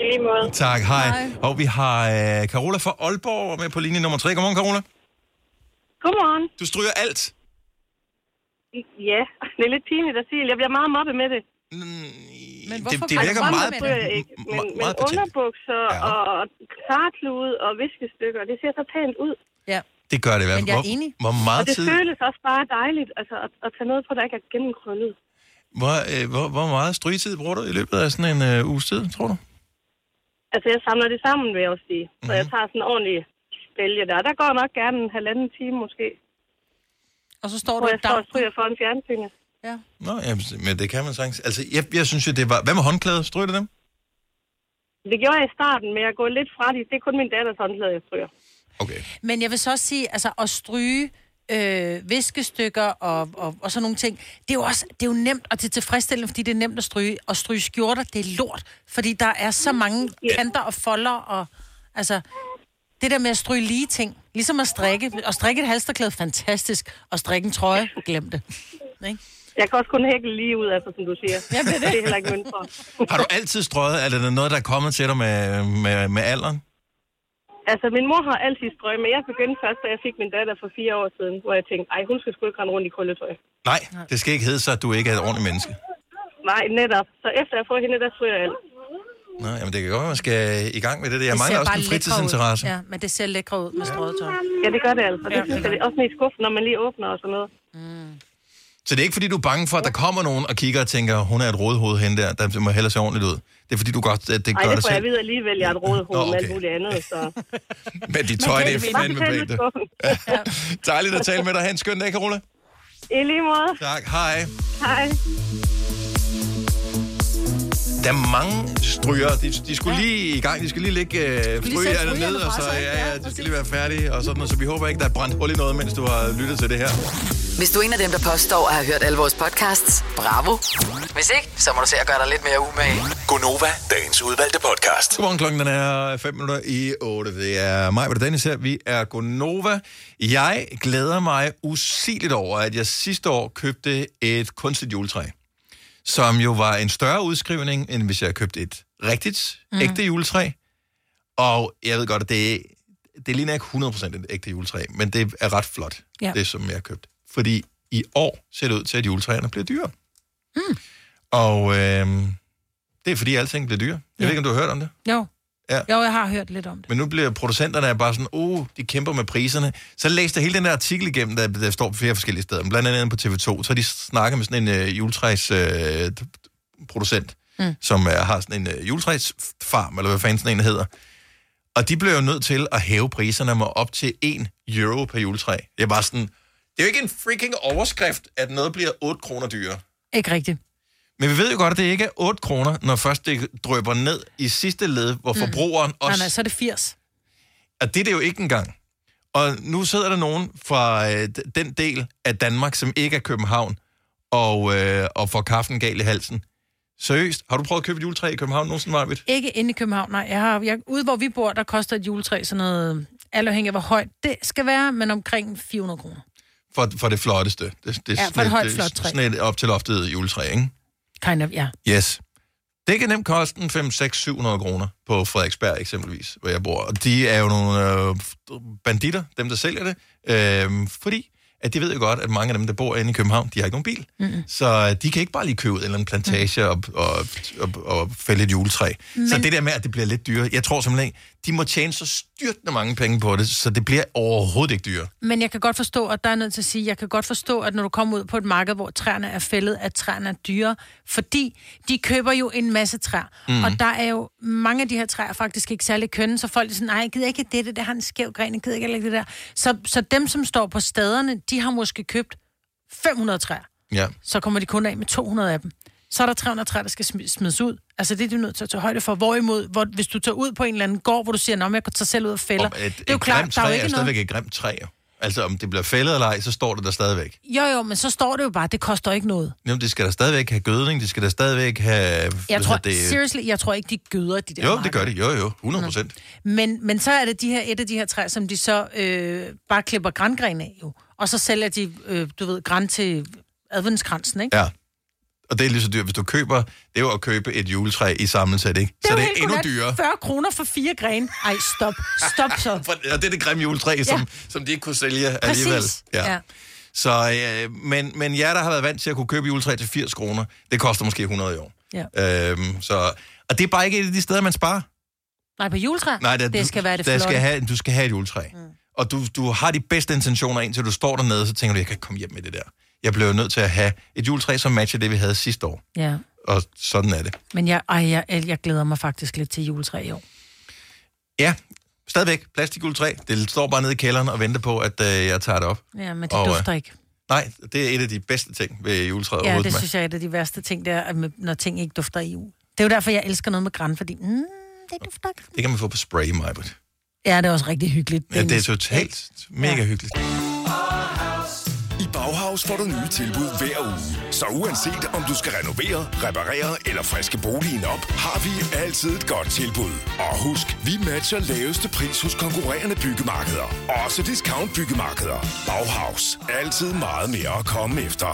I lige måde. Tak, hej. Og vi har øh, Carola fra Aalborg med på linje nummer 3. Godmorgen, Carola. Godmorgen. Du stryger alt. Ja, det er lidt pinligt at sige. Jeg bliver meget mobbet med det. Men Det, det virker Altså, meget... jeg ikke, men, men meget patent. underbukser ja. og klarklude og viskestykker, det ser så pænt ud. Ja. Det gør det i hvert Men fald. jeg er Hvor, enig. hvor og meget det tid... føles også bare dejligt altså, at, at tage noget på, der ikke er gennemkrøllet. Hvor, øh, hvor, hvor meget strygetid bruger du i løbet af sådan en øh, uges tid, tror du? Altså, jeg samler det sammen, vil jeg også sige. Så Mhm. jeg tager sådan en ordentlig bælge der. Der går nok gerne en halvanden time måske. Og så står Hvor du jeg står og stryger foran fjernsynet. Ja. Nå, jamen, men det kan man sagtens. Altså, jeg, jeg synes jo, det var... Hvad med håndklæder? Stryger du dem? Det gjorde jeg i starten, men jeg går lidt fra det. Det er kun min datters håndklæde, jeg stryger. Men jeg vil så også sige, altså at stryge øh, viskestykker og, og, og sådan nogle ting, det er jo også det er jo nemt, og det er tilfredsstillende, fordi det er nemt at stryge. Og stryge skjorter, det er lort, fordi der er så mange kanter og folder, og altså, det der med at stryge lige ting, ligesom at strikke, og strikke et halsterklæde, fantastisk, og strikke en trøje, glem det. Ikke? Jeg kan også kun hækle lige ud, altså, som du siger. Ja, det er det. det er heller ikke mønt for. Har du altid strøget? Er det noget, der er kommet til dig med, med, med alderen? Altså, min mor har altid strøg, men jeg begyndte først, da jeg fik min datter for fire år siden, hvor jeg tænkte, ej, hun skal sgu ikke rende rundt i krølletøj. Nej, det skal ikke hedde sig, at du ikke er et ordentligt menneske. Nej, netop. Så efter jeg får hende, der stryger jeg alt. Nå, jamen det kan godt være, man skal i gang med det. der. Jeg Det mangler ser også bare en fritidsinteresse. Ud. Ja, men det ser lækre ud med strøget tøj. Ja, det gør det altså. Det Ja, synes det jeg, gør også ned i skuffen, når man lige åbner og sådan noget. Så det er ikke, fordi du er bange for, at der kommer nogen og kigger og tænker, hun er et rådhoved hende der, der må hellere se ordentligt ud. Det er fordi, du godt at det Ej, gør det det får jeg vide alligevel, jeg er et rådehoved Nå, med okay. alt muligt andet, så... Men dit tøj, det er fandme pænt. fortæl Dejligt at tale med dig. Ha' en skøn dag, Carola. I lige måde. Tak, hej. Hej. Der er mange stryger. De, de skulle lige i gang. De skal lige lægge øh, strygerne ned, og så ja, ja, de skal lige være færdige. Og sådan, noget. så vi håber ikke, der er brændt hul i noget, mens du har lyttet til det her. Hvis du er en af dem, der påstår at have hørt alle vores podcasts, bravo. Hvis ikke, så må du se at gøre dig lidt mere umage. Gonova, dagens udvalgte podcast. Godmorgen, klokken den er 5 minutter i 8. Det er mig, og Dennis her. Vi er Gonova. Jeg glæder mig usigeligt over, at jeg sidste år købte et kunstigt juletræ. Som jo var en større udskrivning, end hvis jeg købte et rigtigt, mm. ægte juletræ. Og jeg ved godt, at det, det ligner ikke 100% et ægte juletræ, men det er ret flot, Ja. det som jeg har købt. Fordi i år ser det ud til, at juletræerne bliver dyre. Mm. Og øh, det er fordi, alting bliver dyre. Jeg ja. ved ikke, om du har hørt om det? Jo. Ja. Jo, jeg har hørt lidt om det. Men nu bliver producenterne bare sådan, uh, de kæmper med priserne. Så læste jeg hele den der artikel igennem, der, der står på flere forskellige steder, blandt andet på TV2, så de snakket med sådan en uh, juletræs uh, producent, Mm. som uh, har sådan en uh, juletræsfarm, eller hvad fanden sådan en hedder. Og de blev jo nødt til at hæve priserne med op til 1 euro per juletræ. Det er bare sådan, det er jo ikke en freaking overskrift, at noget bliver 8 kroner dyrere. Ikke rigtigt. Men vi ved jo godt, at det ikke er 8 kroner, når først det drøber ned i sidste led, hvor Mm. forbrugeren Nej, også nej, så er det 80. og det er det jo ikke engang. Og nu sidder der nogen fra øh, den del af Danmark, som ikke er København, og, øh, og får kaffen gal i halsen. Seriøst, har du prøvet at købe et juletræ i København nogensinde, Marvitt? Ikke inde i København, nej. Jeg har, jeg, ude hvor vi bor, der koster et juletræ sådan noget, alt afhængig af hvor højt det skal være, men omkring 400 kroner. For, for det flotteste. Det, det, er Ja, for et højt, flot træ. Sådan et op til loftet juletræ, ikke? Kind of, ja. Yes. Det kan nemt koste en 5, 6, 700 kroner på Frederiksberg eksempelvis, hvor jeg bor. Og de er jo nogle øh, banditter, dem der sælger det, øh, fordi at de ved jo godt, at mange af dem, der bor inde i København, de har ikke nogen bil. Mm-mm. Så de kan ikke bare lige købe en eller anden plantage mm. og, og, og, og fælde et juletræ. Men... Så det der med, at det bliver lidt dyrere, jeg tror simpelthen de må tjene så styrtende mange penge på det, så det bliver overhovedet ikke dyrere. Men jeg kan godt forstå, at der er nødt til at sige, jeg kan godt forstå, at når du kommer ud på et marked, hvor træerne er fældet, at træerne er dyre, fordi de køber jo en masse træer. Mm. Og der er jo mange af de her træer faktisk ikke særlig kønne, så folk er sådan, nej, jeg gider ikke det, det, det har en skæv gren, jeg gider ikke det der. Så, så dem, som står på staderne, de har måske købt 500 træer. Ja. Så kommer de kun af med 200 af dem. Så er der 300 træer, der skal smi- smides ud. Altså det er du nødt til at tage højde for. Hvorimod, hvor, hvis du tager ud på en eller anden gård, hvor du siger, at jeg kan tage selv ud og fælder. Et, det er jo et klart, der er jo er ikke stadigvæk noget... et grimt træ. Altså, om det bliver fældet eller ej, så står det der stadigvæk. Jo, jo, men så står det jo bare, det koster ikke noget. Jamen, det skal der stadigvæk have gødning, det skal der stadigvæk have... Jeg tror, det, seriously, jeg tror ikke, de gøder de der Jo, marker. det gør de. Jo, jo. 100 procent. Men, men så er det de her, et af de her træer, som de så øh, bare klipper grængren af jo. Og så sælger de, øh, du ved, græn til adventskransen, ikke? Ja. Og det er lige så dyrt. Hvis du køber... Det er jo at købe et juletræ i sammensæt, ikke? så det er endnu dyrere. 40 kroner for fire grene. Ej, stop. Stop så. For- Og det er det grimme juletræ, ja. som, som de ikke kunne sælge alligevel. Præcis. Ja. Så, øh, men, men jer, der har været vant til at kunne købe juletræ til 80 kroner, det koster måske 100 i år. ja. Øhm, så, og det er bare ikke et af de steder, man sparer. Nej, på juletræ? Nej, det, det skal være det der flotte. skal have, Du skal have et juletræ. Mm. Og du, du har de bedste intentioner, indtil du står dernede, så tænker du, jeg kan ikke komme hjem med det der. Jeg blev nødt til at have et juletræ, som matcher det, vi havde sidste år. Ja. Og sådan er det. Men jeg, ej, jeg, jeg glæder mig faktisk lidt til juletræ i år. Ja, stadigvæk plastikjuletræ. Det står bare nede i kælderen og venter på, at øh, jeg tager det op. Ja, men det Og, øh, dufter ikke. Nej, det er et af de bedste ting ved juletræet Ja, det synes jeg er et af de værste ting, der, at med- når ting ikke dufter i EU. Det er jo derfor, jeg elsker noget med græn, fordi mm, det dufter ikke. Det kan man få på spray, Majbert. Ja, det er også rigtig hyggeligt. Ja, det er totalt mega hyggeligt. I Bauhaus får du nye tilbud hver uge. Så uanset om du skal renovere, reparere eller friske boligen op, har vi altid et godt tilbud. Og husk, vi matcher laveste pris hos konkurrerende byggemarkeder. Også discount byggemarkeder. Bauhaus. Altid meget mere at komme efter.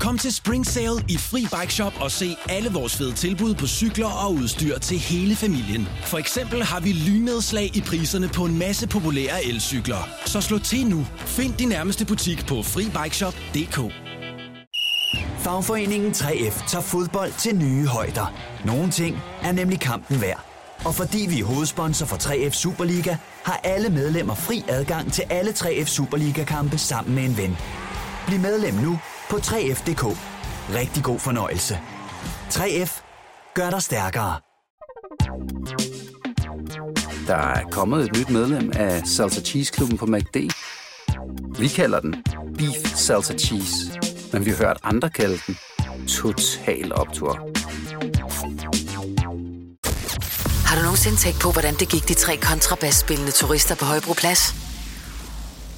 Kom til Spring Sale i Fri Bike Shop og se alle vores fede tilbud på cykler og udstyr til hele familien. For eksempel har vi lynnedslag i priserne på en masse populære elcykler. Så slå til nu. Find din nærmeste butik på FriBikeShop.dk. Fagforeningen 3F tager fodbold til nye højder. Nogle ting er nemlig kampen værd. Og fordi vi er hovedsponsor for 3F Superliga, har alle medlemmer fri adgang til alle 3F Superliga-kampe sammen med en ven. Bliv medlem nu på 3F.dk. Rigtig god fornøjelse. 3F gør dig stærkere. Der er kommet et nyt medlem af Salsa Cheese Klubben på MACD. Vi kalder den Beef Salsa Cheese, men vi har hørt andre kalde den Total Optor. Har du nogensinde tænkt på, hvordan det gik de tre kontrabasspillende turister på Højbroplads?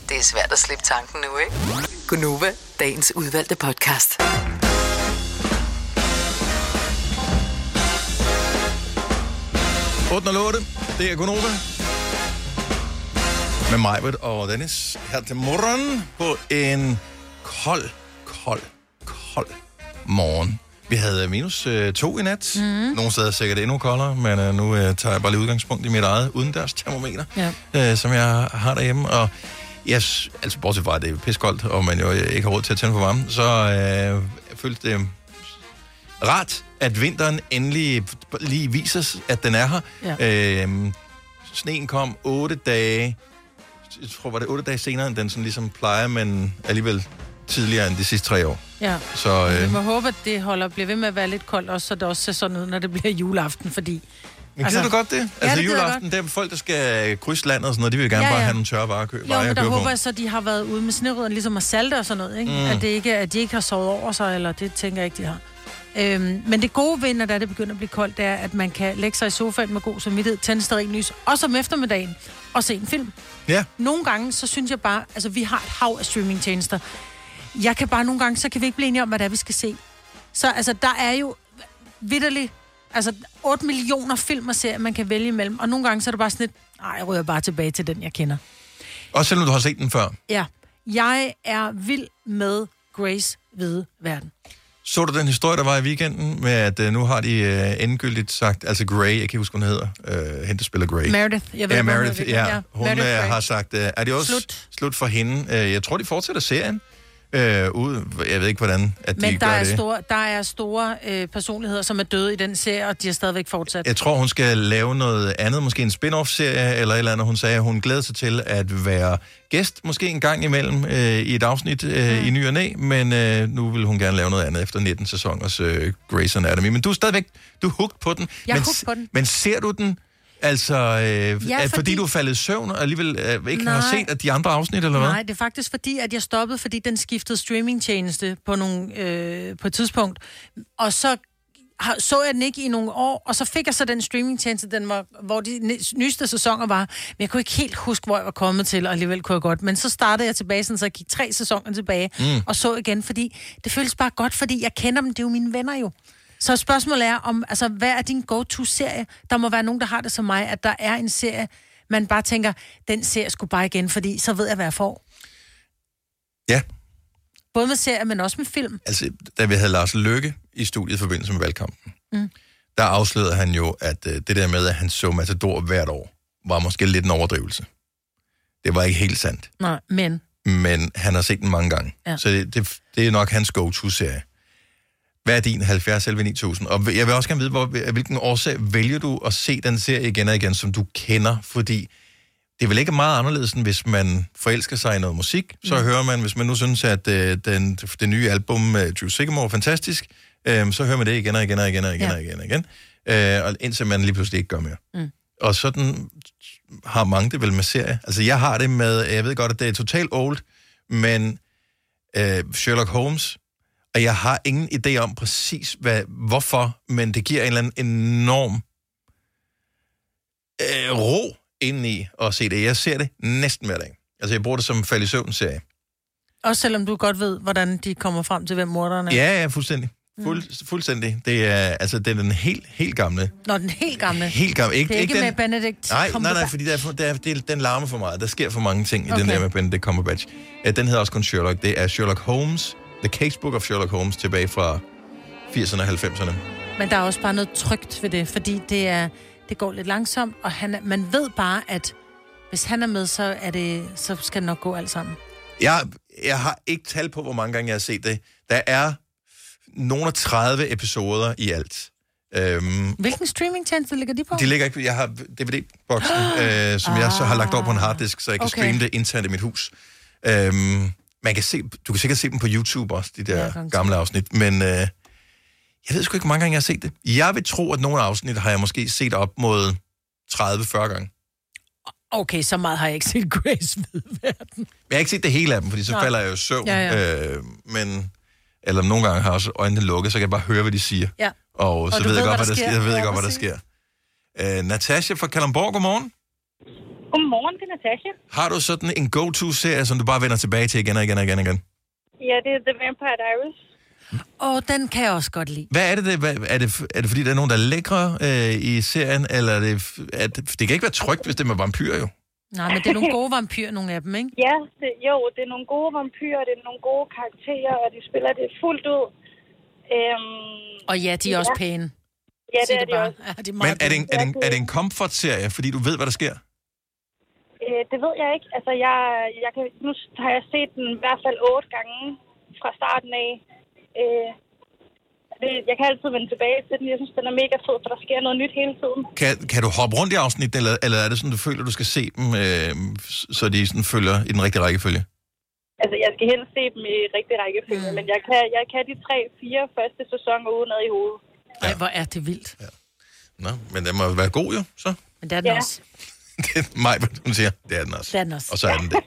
Det er svært at slippe tanken nu, ikke? Gunova, dagens udvalgte podcast. 808, det er Gunova. Med Majbert og Dennis her til morgen på en kold, kold, kold morgen. Vi havde minus øh, to i nat. Mm. Nogle steder sikkert endnu koldere, men øh, nu øh, tager jeg bare lige udgangspunkt i mit eget udendørs termometer, Ja. øh, som jeg har derhjemme. Og yes, altså bortset fra, at det er piskoldt, og man jo ikke har råd til at tænde for varmen, så øh, jeg følte det rart, at vinteren endelig lige viser, at den er her. Ja. Øhm, sneen kom otte dage, jeg tror, var det otte dage senere, end den sådan ligesom plejer, men alligevel tidligere end de sidste tre år. Ja. Så Vi øh, må håbe, at det holder, bliver ved med at være lidt koldt, også, så det også ser sådan ud, når det bliver juleaften, fordi... men gider du godt det? Altså det gider jeg juleaften, det er folk, der skal krydse landet og sådan noget, de vil gerne Ja, bare ja. have nogle tørre varer, kø, Jo, men der køre på. håber jeg så, at de har været ude med snerødderne, ligesom at salte og sådan noget, ikke? Mm. At, det ikke, at de ikke har sovet over sig, eller det tænker jeg ikke, de har. Øhm, men det gode ved, når det, det begynder at blive koldt, det er, at man kan lægge sig i sofaen med god samvittighed, tænde stearinlys, også om eftermiddagen, og se en film. Ja. Nogle gange, så synes jeg bare, altså vi har et hav af streamingtjenester. Jeg kan bare nogle gange, så kan vi ikke blive enige om, hvad det er, vi skal se. Så altså, der er jo vidderligt, altså 8 millioner film og serier, man kan vælge imellem. Og nogle gange, så er det bare sådan lidt, nej, jeg ryger bare tilbage til den, jeg kender. Også selvom du har set den før. Ja, jeg er vild med Grace Hvide Verden. Så du den historie, der var i weekenden, med at øh, nu har de øh, endegyldigt sagt, altså Grey, jeg kan ikke huske, hun hedder, øh, hende, der spiller Grey. Meredith, jeg ved ja, Meredith, ja. Hun Meredith har sagt, øh, er det også Slut. slut, for hende? Øh, jeg tror, de fortsætter serien. Øh, ud, jeg ved ikke, hvordan at de Men der gør er, det. store, der er store øh, personligheder, som er døde i den serie, og de har stadigvæk fortsat. Jeg tror, hun skal lave noget andet, måske en spin-off-serie eller et eller andet. Hun sagde, at hun glæder sig til at være gæst, måske en gang imellem øh, i et afsnit øh, Mm. i ny og næ, men øh, nu vil hun gerne lave noget andet efter 19 sæsoners øh, Grey's Anatomy. Men du er stadigvæk, du er hooked på den. Jeg er men, hooked på den. Men ser du den, altså, øh, ja, fordi... fordi- fordi du er faldet i søvn og alligevel øh, ikke Nej. har set at de andre afsnit, eller hvad? Nej, det er faktisk fordi, at jeg stoppede, fordi den skiftede streamingtjeneste på, nogle, øh, på et tidspunkt. Og så har- så jeg den ikke i nogle år, og så fik jeg så den streamingtjeneste, den var, hvor de nyeste sæsoner var. Men jeg kunne ikke helt huske, hvor jeg var kommet til, og alligevel kunne jeg godt. Men så startede jeg tilbage, sådan, så jeg gik tre sæsoner tilbage, mm. og så igen, fordi det føles bare godt, fordi jeg kender dem, det er jo mine venner jo. Så spørgsmålet er, om, altså, hvad er din go-to-serie? Der må være nogen, der har det som mig, at der er en serie, man bare tænker, den ser jeg sgu bare igen, fordi så ved jeg, hvad jeg får. Ja. Både med serier, men også med film. Altså, da vi havde Lars Løkke i studiet i forbindelse med valgkampen, Mm. der afslørede han jo, at øh, det der med, at han så Matador hvert år, var måske lidt en overdrivelse. Det var ikke helt sandt, Nej, men... men han har set den mange gange. Ja. Så det, det, det er nok hans go-to-serie. Hvad er din 70 11 9000? Og jeg vil også gerne vide, hvor, hvilken årsag vælger du at se den serie igen og igen, som du kender? Fordi det er vel ikke meget anderledes, end hvis man forelsker sig i noget musik. Så mm. hører man, hvis man nu synes, at øh, den, det nye album med Drew Sigamore er fantastisk, øh, så hører man det igen og igen og igen og igen Ja. og igen og igen. Øh, og indtil man lige pludselig ikke gør mere. Mm. Og sådan har mange det vel med serie. Altså, jeg har det med, jeg ved godt, at det er totalt old, men øh, Sherlock Holmes, og jeg har ingen idé om præcis, hvad, hvorfor, men det giver en eller anden enorm øh, ro indeni at se det. Jeg ser det næsten hver dag. Altså, jeg bruger det som fald i søvn-serie. Også selvom du godt ved, hvordan de kommer frem til, hvem morderen er. Ja, ja, fuldstændig. Fuld, fuldstændig. Det er, altså, det er den helt, helt gamle. Når den helt gamle. Helt gamle. Ikke, det er ikke, ikke med den... Benedict Nej, nej, nej, fordi der er, der er, det er, den larmer for meget. Der sker for mange ting i okay. den Okay. der med Benedict Cumberbatch. Uh, den hedder også kun Sherlock. Det er Sherlock Holmes, The Casebook of Sherlock Holmes, tilbage fra 80'erne og 90'erne. Men der er også bare noget trygt ved det, fordi det, er, det går lidt langsomt, og han, man ved bare, at hvis han er med, så, er det, så skal det nok gå alt sammen. Jeg, jeg har ikke tal på, hvor mange gange jeg har set det. Der er nogle af 30 episoder i alt. Øhm, Hvilken streamingtjeneste ligger de på? de ligger ikke... Jeg har DVD-boksen, øh, som jeg så har lagt over på en harddisk, så jeg kan Okay. streame det internt i mit hus. Øhm, man kan se, du kan sikkert se dem på YouTube også, de der Ja, gamle afsnit, men øh, jeg ved sgu ikke, hvor mange gange jeg har set det. Jeg vil tro, at nogle af afsnit har jeg måske set op mod 30-40 gange. Okay, så meget har jeg ikke set Grace ved. Men jeg har ikke set det hele af dem, fordi så Nej. falder jeg jo i søvn. Ja, ja. Øh, men, eller nogle gange har jeg også øjnene lukket, så kan jeg bare høre, hvad de siger. Ja. Og, Og så ved jeg godt, hvad der der sker. sker. Jeg ved Ja, godt, hvad der sker. Øh, Natasha fra Kalamborg, godmorgen. Godmorgen, det er Natasha. Har du sådan en go-to-serie, som du bare vender tilbage til igen og igen og igen og igen? Ja, det er The Vampire Diaries. Og den kan jeg også godt lide. Hvad er det? det hvad, er, det er det fordi, der er nogen, der er lækre øh, i serien, eller er det, er det, det kan ikke være trygt, hvis det er med vampyr, jo. Nej, men det er nogle gode vampyrer, nogle af dem, ikke? Ja, det, jo, det er nogle gode vampyrer, det er nogle gode karakterer, og de spiller det fuldt ud. Øhm, Og ja, de er også pæne. Ja, Sig det er det de bare. også. Ja, de er Men er det, en, er, det en, er det en comfort-serie, fordi du ved, hvad der sker? Øh, det ved jeg ikke. Altså, jeg, jeg kan, nu har jeg set den i hvert fald otte gange fra starten af. Øh, det, jeg kan altid vende tilbage til den. Jeg synes, den er mega fed, for der sker noget nyt hele tiden. Kan, kan du hoppe rundt i afsnit, eller, eller er det sådan, du føler, du skal se dem, øh, så de sådan følger i den rigtige rækkefølge? Altså, jeg skal helst se dem i rigtig rækkefølge, mm. men jeg kan, jeg kan de tre, fire første sæsoner uden ad i hovedet. Ej, hvor er det vildt. Ja. Nå, men den må være god jo, så. Men det er den Ja. også. Det er mig, hvad hun siger. Det er den også. Det er den også. Og så er den det.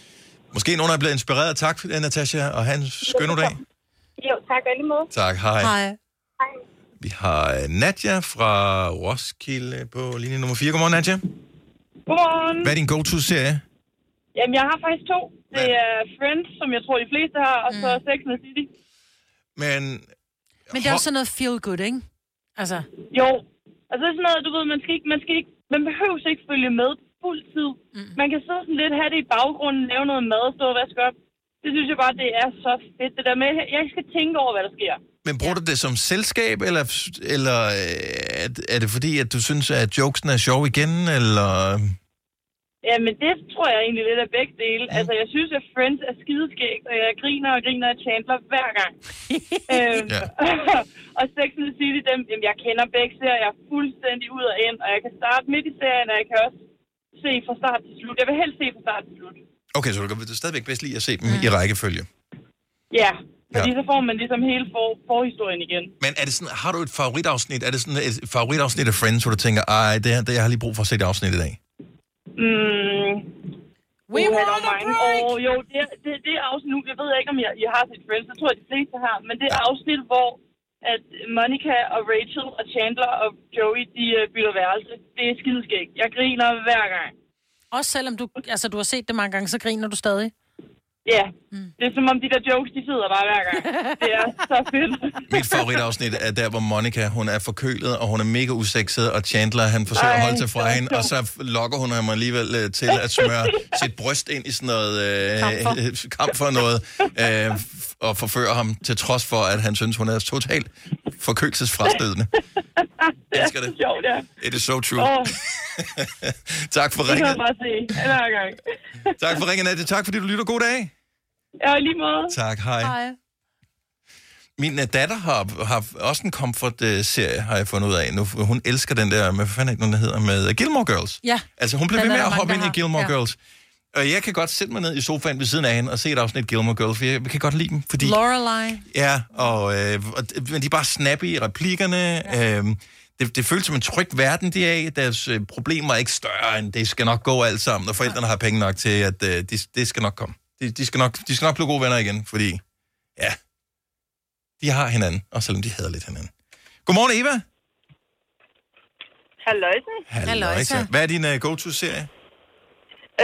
Måske nogen er blevet inspireret. Tak for det, Natasha, og have en skøn dag. Jo, tak måde. Tak, hej. Hej. Hej. Vi har øh, Nadja fra Roskilde på linje nummer 4. Godmorgen, Nadja. Godmorgen. Hvad er din go-to-serie? Jamen, jeg har faktisk to. Det er Friends, som jeg tror, de fleste har, og så Sex and City. Men Men det er også sådan noget feel good, ikke? Altså, Jo. Altså, det er sådan noget, du ved, man skal ikke, man skal ikke, man behøver ikke følge med på fuld tid. Mm. Man kan sidde sådan lidt, have det i baggrunden, lave noget mad stå og vaske op. Det synes jeg bare, det er så fedt. Det der med, jeg skal tænke over, hvad der sker. Men bruger du det som selskab, eller, eller øh, er, er det fordi, at du synes, at jokesen er sjov igen, eller... Ja, men det tror jeg egentlig lidt af begge dele. Mm. Altså, jeg synes, at Friends er skideskægt, og jeg griner og griner af Chandler hver gang. øhm, og Sex and the City, dem, jamen, jeg kender begge serier fuldstændig ud og ind, og jeg kan starte midt i serien, og jeg kan også se fra start til slut. Jeg vil helst se fra start til slut. Okay, så du kan stadigvæk bedst lide at se dem mm. i rækkefølge. Ja, fordi så får man ligesom hele for, forhistorien igen. Men er det sådan, har du et favoritafsnit? Er det sådan et favoritafsnit af Friends, hvor du tænker, ej, det, her, det jeg har lige brug for at se det afsnit i dag? Mm. We want a break! Åh, jo, det, det, det er afsnit nu. Jeg ved ikke, om jeg, jeg har set Friends. Jeg tror, at de fleste har. Men det er afsnit, hvor at Monica og Rachel og Chandler og Joey, de øh, bytter værelse. Det er skideskægt. Jeg griner hver gang. Også selvom du, altså, du har set det mange gange, så griner du stadig. Ja, mm. det er som om de der jokes, de sidder bare hver gang. Det er så fedt. Mit favoritafsnit er der, hvor Monica, hun er forkølet, og hun er mega usekset, og Chandler, han forsøger at Ej, holde sig fra hende, og så lokker hun ham alligevel øh, til at smøre sit bryst ind i sådan noget øh, Kamfer. kamp for noget, øh, og forfører ham, til trods for, at han synes, hun er totalt forkølelsesfrastødende. Jeg elsker det. Sjovt, ja. It is so true. Åh, tak for det kan ringen. jeg bare se hver gang. Tak for ringen, Nadia. Tak fordi du lytter. God dag. Ja, lige måde. Tak, hej. Hej. Min uh, datter har, har også en comfort-serie, har jeg fundet ud af. Nu, hun elsker den der, hvad fanden nu, den hedder, med Gilmore Girls. Ja. Altså, hun blev ved med at hoppe ind i. Gilmore Ja. Girls. Og jeg kan godt sætte mig ned i sofaen ved siden af hende og se et afsnit Gilmore Girls, for jeg kan godt lide dem, fordi... Lorelei. Ja, og, øh, og, men de er bare snappy i replikkerne. Ja. Øhm, det, det føles som en tryg verden, de er i. Deres øh, problemer er ikke større, end det skal nok gå alt sammen, og forældrene har penge nok til, at øh, de, det skal nok komme. De, de, skal nok, de skal nok blive gode venner igen, fordi, ja, de har hinanden, og selvom de hader lidt hinanden. Godmorgen, Eva. Halløjsen. Halløjsa. Hvad er din uh, go-to-serie?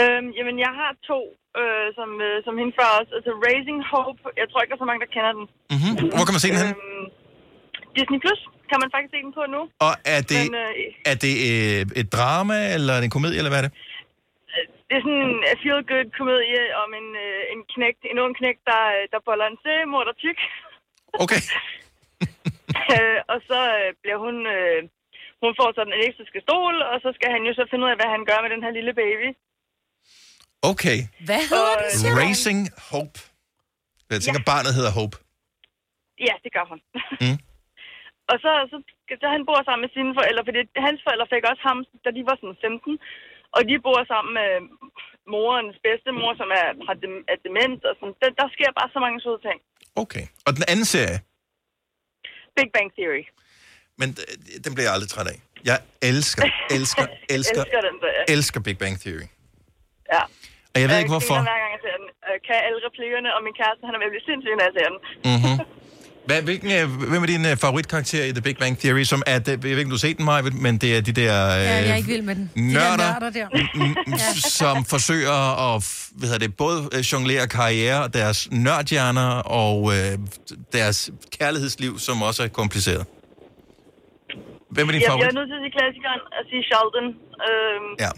Øhm, jamen, jeg har to, øh, som, øh, som hende før også. Altså, Raising Hope. Jeg tror ikke, der er så mange, der kender den. Mm-hmm. Hvor kan man se den hen? Øhm, Disney Plus kan man faktisk se den på nu. Og er det, Men, øh, er det øh, et drama, eller er en komedie, eller hvad er det? Det er sådan en feel-good komedie om en, øh, en knægt, en ung knægt, der, øh, der boller en seriemorder tyk. Okay. øh, og så øh, bliver hun... Øh, hun får sådan en elektriske stol, og så skal han jo så finde ud af, hvad han gør med den her lille baby. Okay. Hvad hedder det, siger du? Racing Hope. Jeg tænker, ja. barnet hedder Hope. Ja, det gør hun. Mm. Og så, så, så han bor sammen med sine forældre, fordi hans forældre fik også ham, da de var sådan 15. Og de bor sammen med morens bedstemor, som er, har dem, er dement. Og sådan. Der, der sker bare så mange søde ting. Okay. Og den anden serie, Big Bang Theory. men øh, den bliver jeg aldrig træt af. Jeg elsker, elsker, elsker, Elsker den elsker Big Bang Theory. Ja. Og jeg ved ikke, hvorfor. griner Hver gang jeg ser den. Jeg kan alle replikkerne, og min kæreste, han er ved at blive sindssyg, når jeg ser den. Mm-hmm. Hvad, hvilken, øh, hvem er din øh, favoritkarakter i The Big Bang Theory, som er, det, jeg ved ikke, om du har set den, Maja, men det er de der øh, Ja, jeg er ikke vild med den. De nørder, der nørder der. ja. som forsøger at hvad hedder det, både øh, jonglere karriere, deres nørdhjerner og øh, deres kærlighedsliv, som også er kompliceret. Hvem er din jeg, jeg favorit? er nødt til at sige klassikeren og sige Sheldon. Øhm, Ja.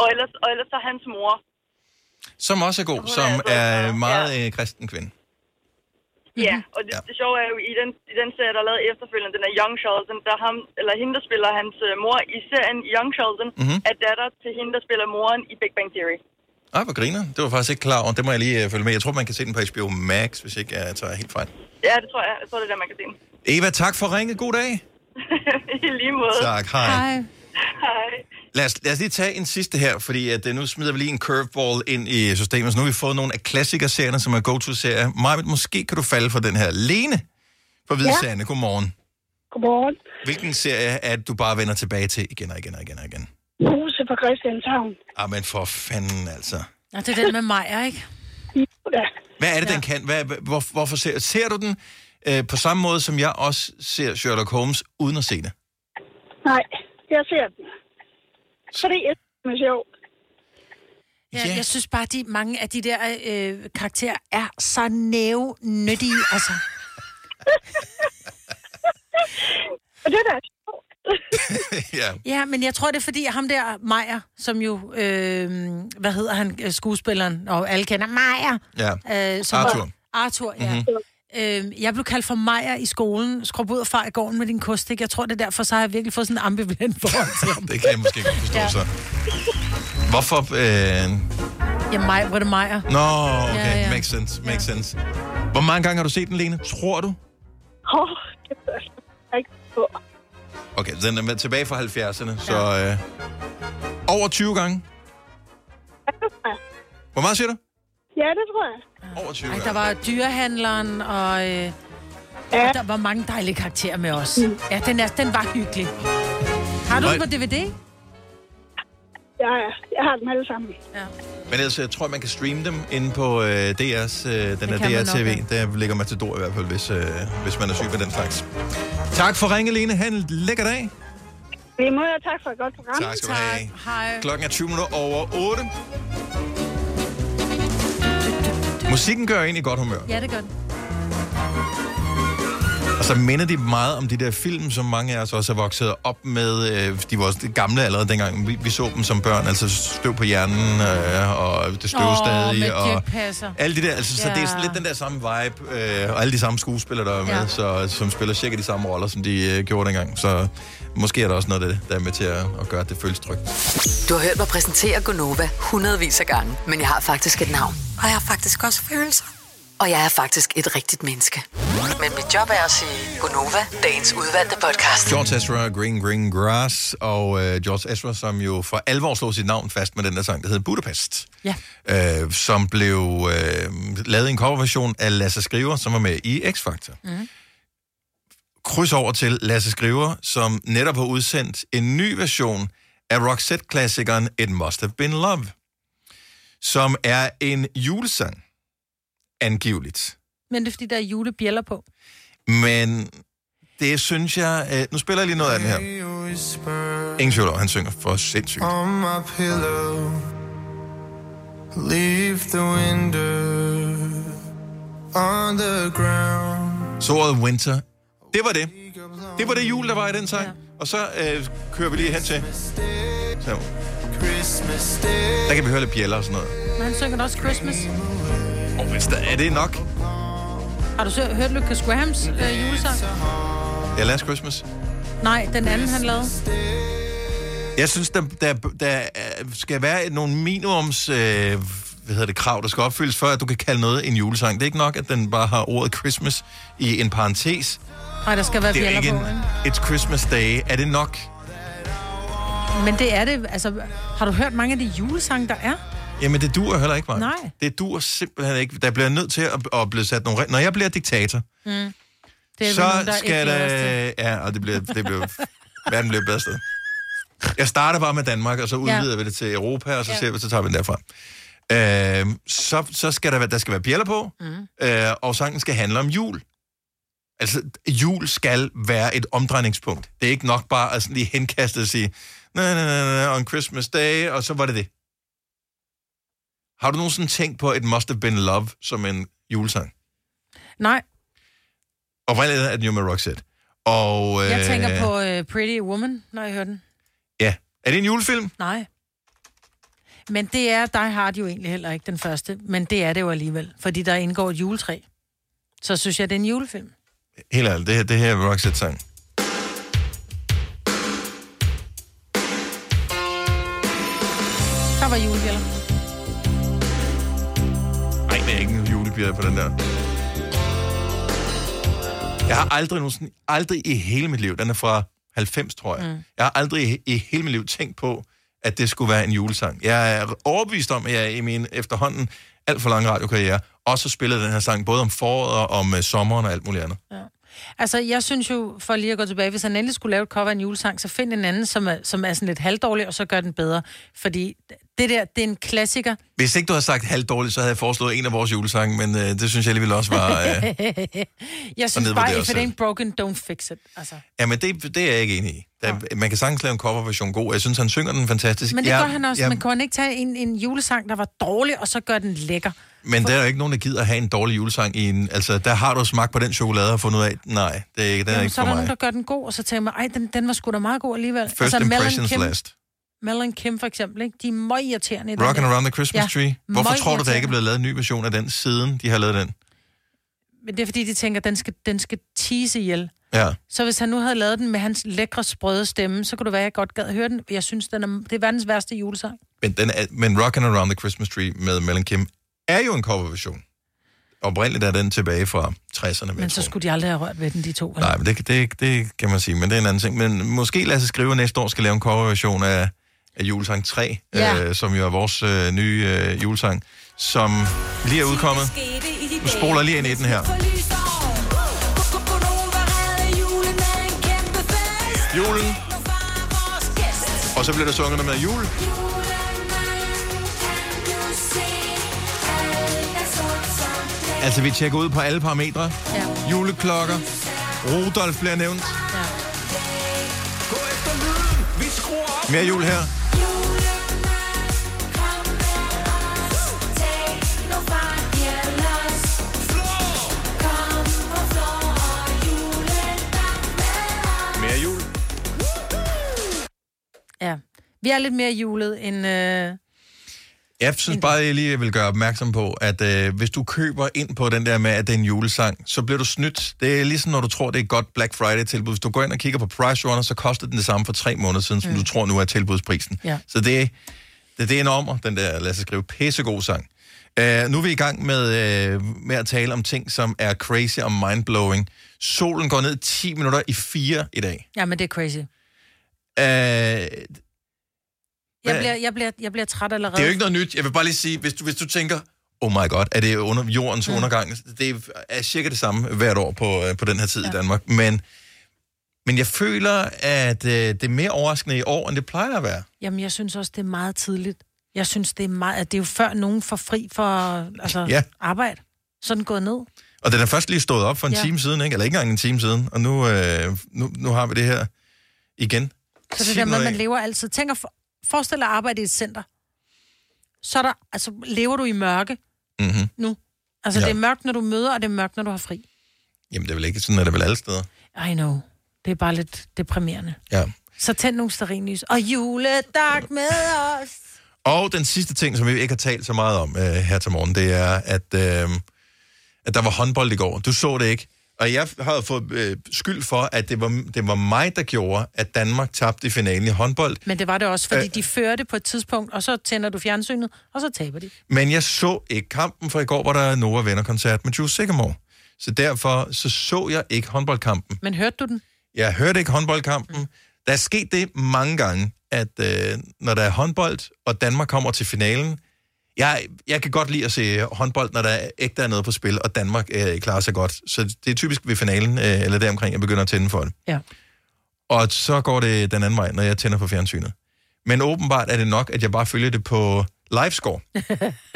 og, ellers, og ellers så hans mor. Som også er god, er som altså- er meget øh, kristen kvinde. Ja, og det, ja. det sjove er jo, i den, i den serie, der er lavet efterfølgende, den er Young Sheldon, der er ham, eller hende, der spiller hans øh, mor i serien Young Sheldon, Mhm. mm-hmm. er datter til hende, der spiller moren i Big Bang Theory. Ej, hvor griner. Det var faktisk ikke klar over. Det må jeg lige øh, følge med. Jeg tror, man kan se den på HBO Max, hvis ikke jeg tager helt fejl. Ja, det tror jeg. Jeg tror, det er der, man kan se den. Eva, tak for ringet. God dag. I lige måde. Tak, hej. Hej. Hej. Lad os, lad os lige tage en sidste her, fordi at, øh, nu smider vi lige en curveball ind i systemet. Så nu har vi fået nogle af klassikerserierne, som er go-to-serier. Maja, måske kan du falde for den her. Lene på Hvidsande. Ja. Godmorgen. Godmorgen. Hvilken serie er det, du bare vender tilbage til igen og igen og igen og igen? Huset på Christianshavn. Ah, men for fanden altså. Ja, det er den med Maja, ikke? Ja. Hvad er det, ja. den kan? Hvad, hvor, hvorfor ser, ser du den øh, på samme måde, som jeg også ser Sherlock Holmes, uden at se det? Nej, jeg ser den. Fordi jeg synes, det er sjovt. Ja, jeg synes bare, at mange af de der øh, karakterer er så nævnyttige. Altså, Og det er da ja. ja, men jeg tror, det er fordi, ham der, Majer, som jo, øh, hvad hedder han, øh, skuespilleren, og alle kender Majer. Ja. Øh, som Arthur. Arthur, ja. Mhm. Mm-hmm. Øh, jeg blev kaldt for Majer i skolen. Skrub ud og far i gården med din kostik. Jeg tror, det er derfor, så har jeg virkelig fået sådan en ambivalent forhold til ham. Det kan jeg måske godt forstå Ja. så. Hvorfor? Øh... Ja, Majer, hvor er det Majer? Nå, okay. Ja, ja. Makes sense, makes sense. Hvor mange gange har du set den, Lene? Tror du? Åh, oh, det er ikke på. Okay, den er med tilbage fra 70'erne, så... Øh... Over 20 gange? Hvor meget siger du? Ja, det tror jeg. Over 20 Ej, der var dyrehandleren, og, øh, ja. og der var mange dejlige karakterer med os. Ja, den, er, den var hyggelig. Har du den på DVD? Jeg, jeg har dem alle sammen. Ja. Men ellers, jeg tror, man kan streame dem inde på øh, DR's, øh, den nok, DR-TV. Der ligger Matador i hvert fald, hvis, øh, hvis man er syg med den slags. Tak for ringe, Lene. Ha' en lækker dag. Vi må tak for et godt program. Tak skal du have. Hej. Klokken er 20 minutter over 8. Musikken gør en i godt humør. Ja, det gør den. Og så minder de meget om de der film, som mange af os også er vokset op med. Øh, De var også gamle allerede dengang, vi, vi så dem som børn. Altså støv på hjernen, øh, og det støv Åh, stadig. og alle de der, altså, så Ja. det er sådan lidt den der samme vibe, øh, og alle de samme skuespillere, der er med, Ja. så, som spiller cirka de samme roller, som de øh, gjorde dengang. Så måske er der også noget af det, der er med til at, at gøre, at det føles trygt. Du har hørt mig præsentere Gonova hundredvis af gange, men jeg har faktisk et navn. Og jeg har faktisk også følelser. Og jeg er faktisk et rigtigt menneske. Men mit job er at sige Gonova, dagens udvalgte podcast. George Ezra, Green Green Grass, og øh, George Ezra, som jo for alvor slog sit navn fast med den der sang, der hedder Budapest. Ja. Øh, som blev øh, lavet i en coverversion af Lasse Skriver, som var med i X-Factor. Mm. Kryds over til Lasse Skriver, som netop har udsendt en ny version af Roxette-klassikeren It Must Have Been Love, som er en julesang, angiveligt. Men det er fordi, der er julebjæller på. Men det synes jeg... Øh, nu spiller jeg lige noget af den her. Ingen tvivl han synger for sindssygt. On my pillow, leave the window on the ground. Så ordet winter, det var det. Det var det jul, der var i den sang. Ja. Og så øh, kører vi lige hen til... Så. Der kan vi høre lidt bjæller og sådan noget. Men han synger også Christmas. Og hvis der er det nok. Har du så hørt Lucas Grahams øh, julesang? Ja, Last Christmas. Nej, den anden, han lavede. Jeg synes, der, der, der øh, skal være nogle minimums... Øh, hvad hedder det, krav, der skal opfyldes, før at du kan kalde noget en julesang. Det er ikke nok, at den bare har ordet Christmas i en parentes. Nej, der skal være Det er ikke på, en, ikke? It's Christmas Day. Er det nok? Men det er det, altså... Har du hørt mange af de julesange, der er? Jamen, det duer heller ikke, mig. Nej. Det duer simpelthen ikke. Der bliver nødt til at, at blive sat nogle... Når jeg bliver diktator, Mm. Det er så nogen, der skal der... Ja, og det bliver... Det bliver verden bliver bedre sted. Jeg starter bare med Danmark, og så udvider Ja. vi det til Europa, og så Ja. ser vi, så tager vi den derfra. Øh, så, så skal der, være- der skal være bjæller på, Mm. øh, og sangen skal handle om jul. Altså, jul skal være et omdrejningspunkt. Det er ikke nok bare at sådan lige henkaste og sige, na, na, na, on Christmas Day, og så var det det. Har du nogensinde tænkt på It Must Have Been Love som en julesang? Nej, Oprindeligt er den jo med Roxette. Og, øh, jeg tænker på uh, Pretty Woman, når jeg hører den. Ja. Er det en julefilm? Nej. Men det er Die Hard jo egentlig heller ikke den første, men det er det jo alligevel, fordi der indgår et juletræ. Så synes jeg, det er en julefilm. Helt ærligt, det her, det her er Roxette-sang. Der var julebjæller. Nej, det er ikke en julebjerg på den der. Jeg har aldrig nogensinde, aldrig i hele mit liv, den er fra 90, tror jeg. Mm. Jeg har aldrig i, i hele mit liv tænkt på, at det skulle være en julesang. Jeg er overbevist om, at jeg i min efterhånden alt for lang radiokarriere også spillede den her sang, både om foråret og om øh, sommeren og alt muligt andet. Altså, jeg synes jo, for lige at gå tilbage, hvis han endelig skulle lave et cover af en julesang, så find en anden, som er, som er sådan lidt halvdårlig, og så gør den bedre. Fordi det der, det er en klassiker. Hvis ikke du havde sagt halvdårligt, så havde jeg foreslået en af vores julesange, men uh, det synes jeg alligevel også var... Uh, jeg synes bare, if it ain't broken, don't fix it. Altså. Jamen, det, det er jeg ikke enig i. Der, man kan sagtens lave en coverversion god. Jeg synes, han synger den fantastisk. Men det jeg, gør han også. jeg- Man kan han ikke tage en, en julesang, der var dårlig, og så gør den lækker. Men der er jo ikke nogen, der gider at have en dårlig julesang i en... Altså, der har du smagt på den chokolade og fundet ud af, nej, det er ikke, den er Jamen, ikke så er for der mig. nogen, der gør den god, og så tænker man, ej, den, den var sgu da meget god alligevel. First impressions Kim, last. Mel and Kim for eksempel, ikke? de er meget irriterende. i der. Around the Christmas Ja, Tree. Hvorfor tror du, der ikke er blevet lavet en ny version af den, siden de har lavet den? Men det er fordi, de tænker, den skal, den skal tease ihjel. Ja. Så hvis han nu havde lavet den med hans lækre, sprøde stemme, så kunne det være, at jeg godt gad at høre den. Jeg synes, den er, det er verdens værste julesang. Men, den er, men Rockin' Around the Christmas Tree med Mel and Kim er jo en coverversion. Oprindeligt er den tilbage fra 60'erne. Men så skulle de aldrig have rørt ved den, de to. eller? Nej, men det, det, det kan man sige, men det er en anden ting. Men måske os skrive næste år skal lave en coverversion af, af julesang 3, Ja. øh, som jo er vores øh, nye øh, julesang, som lige er udkommet. Nu spoler lige ind i den her. Julen. Og så bliver der sunget noget med jul. Altså, vi tjekker ud på alle parametre. Ja. Juleklokker. Rudolf bliver nævnt. Ja. Mere jul her. Mere jul. Ja. Vi er lidt mere julet end... Øh... Jeg synes bare, jeg lige vil gøre opmærksom på, at øh, hvis du køber ind på den der med, at det er en julesang, så bliver du snydt. Det er ligesom, når du tror, det er et godt Black Friday-tilbud. Hvis du går ind og kigger på Price Runner, så koster den det samme for tre måneder siden, som Mm. du tror nu er tilbudsprisen. Ja. Så det, det, det er en ommer, den der, lad os skrive, pissegod sang. Uh, nu er vi i gang med, uh, med at tale om ting, som er crazy og mindblowing. Solen går ned 10 minutter i 4 i dag. Ja, men det er crazy. Uh, Jeg bliver, jeg, bliver, jeg bliver træt allerede. Det er jo ikke noget nyt. Jeg vil bare lige sige, hvis du, hvis du tænker, oh my god, er det under jordens mm. undergang? Det er cirka det samme hvert år på, øh, på den her tid ja. i Danmark. Men, men jeg føler, at øh, det er mere overraskende i år, end det plejer at være. Jamen, jeg synes også, det er meget tidligt. Jeg synes, det er meget... At det er jo før nogen får fri for altså, Ja. arbejde. Så er den gået ned. Og den er først lige stået op for en Ja. time siden, ikke? eller ikke engang en time siden. Og nu, øh, nu, nu har vi det her igen. Så det der med, at man lever altid... Tænk at forestil dig at arbejde i et center. Så er der, altså, lever du i mørke Mm-hmm. nu. Altså, Ja. det er mørkt, når du møder, og det er mørkt, når du har fri. Jamen, det er vel ikke sådan, at det vel alle steder. I know. Det er bare lidt deprimerende. Ja. Så tænd nogle stearinlys. Og juledag med os. Og den sidste ting, som vi ikke har talt så meget om øh, her til morgen, det er, at, øh, at der var håndbold i går. Du så det ikke. Og jeg har fået øh, skyld for, at det var, det var mig, der gjorde, at Danmark tabte i finalen i håndbold. Men det var det også, fordi Øh. de førte på et tidspunkt, og så tænder du fjernsynet, og så taber de. Men jeg så ikke kampen, for i går var der Nova Venner-koncert med Jules Sigamore. Så derfor så, så jeg ikke håndboldkampen. Men hørte du den? Jeg hørte ikke håndboldkampen. Der er sket det mange gange, at øh, når der er håndbold, og Danmark kommer til finalen, jeg, jeg kan godt lide at se håndbold, når der er ægte er noget på spil, og Danmark øh, klarer sig godt. Så det er typisk ved finalen, øh, eller deromkring, jeg begynder at tænde for det. Ja. Og så går det den anden vej, når jeg tænder på fjernsynet. Men åbenbart er det nok, at jeg bare følger det på livescore.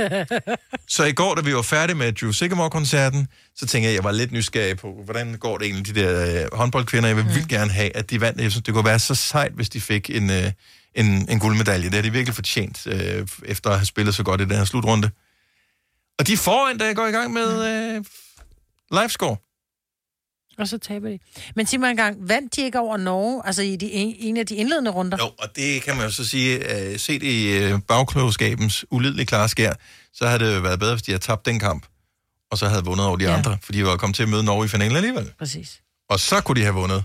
Så i går, da vi var færdige med Drew Sigamore-koncerten, så tænkte jeg, at jeg var lidt nysgerrig på, hvordan går det egentlig, de der øh, håndboldkvinder. Jeg vil mm. vildt gerne have, at de vandt. Jeg synes, det kunne være så sejt, hvis de fik en, øh, en, en guldmedalje. Det har de virkelig fortjent, øh, efter at have spillet så godt i den her slutrunde. Og de er foran, da jeg går i gang med øh, livescore. Og så taber de. Men sig mig engang, vandt de ikke over Norge, altså i de, en, af de indledende runder? Jo, og det kan man jo så sige, øh, set i øh, bagklogskabens ulidelige klare skær, så havde det været bedre, hvis de havde tabt den kamp, og så havde vundet over de Ja. andre, for de var kommet til at møde Norge i finalen alligevel. Præcis. Og så kunne de have vundet.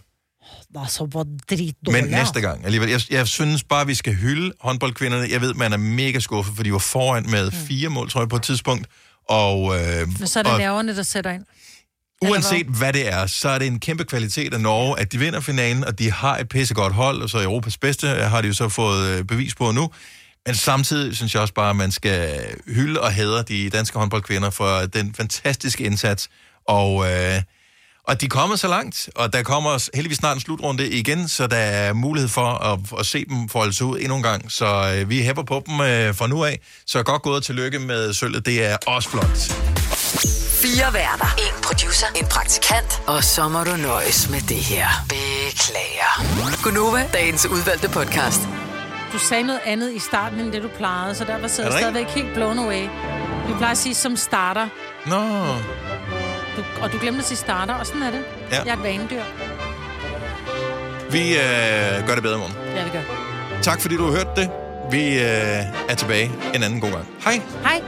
Hvor drit Men næste gang alligevel. Jeg, jeg synes bare, vi skal hylde håndboldkvinderne. Jeg ved, man er mega skuffet, for de var foran med fire mål, tror jeg, på et tidspunkt. Og, øh, Men så er det og nerverne, der sætter ind. Uanset hvad det er, så er det en kæmpe kvalitet af Norge, at de vinder finalen, og de har et pissegodt hold, og så Europas bedste har de jo så fået øh, bevis på nu. Men samtidig synes jeg også bare, at man skal hylde og hædre de danske håndboldkvinder for den fantastiske indsats. Og, øh, og de er kommet så langt, og der kommer heldigvis snart en slutrunde igen, så der er mulighed for at, at se dem folde sig ud endnu en gang. Så øh, vi hæpper på dem øh, fra nu af. Så godt gået og tillykke med sølvet. Det er også flot. Fire værter. En producer. En praktikant. Og så må du nøjes med det her. Beklager. Gunova, dagens udvalgte podcast. Du sagde noget andet i starten, end det du plejede, så derfor sidder Er jeg stadigvæk helt blown away. Du plejer at sige, som starter. Nå. Du, og du glemte at sige starter, og sådan er det. Ja. Jeg er et vanedyr. Vi øh, gør det bedre i morgen. Ja, vi gør. Tak fordi du har hørt det. Vi øh, er tilbage en anden god gang. Hej. Hej.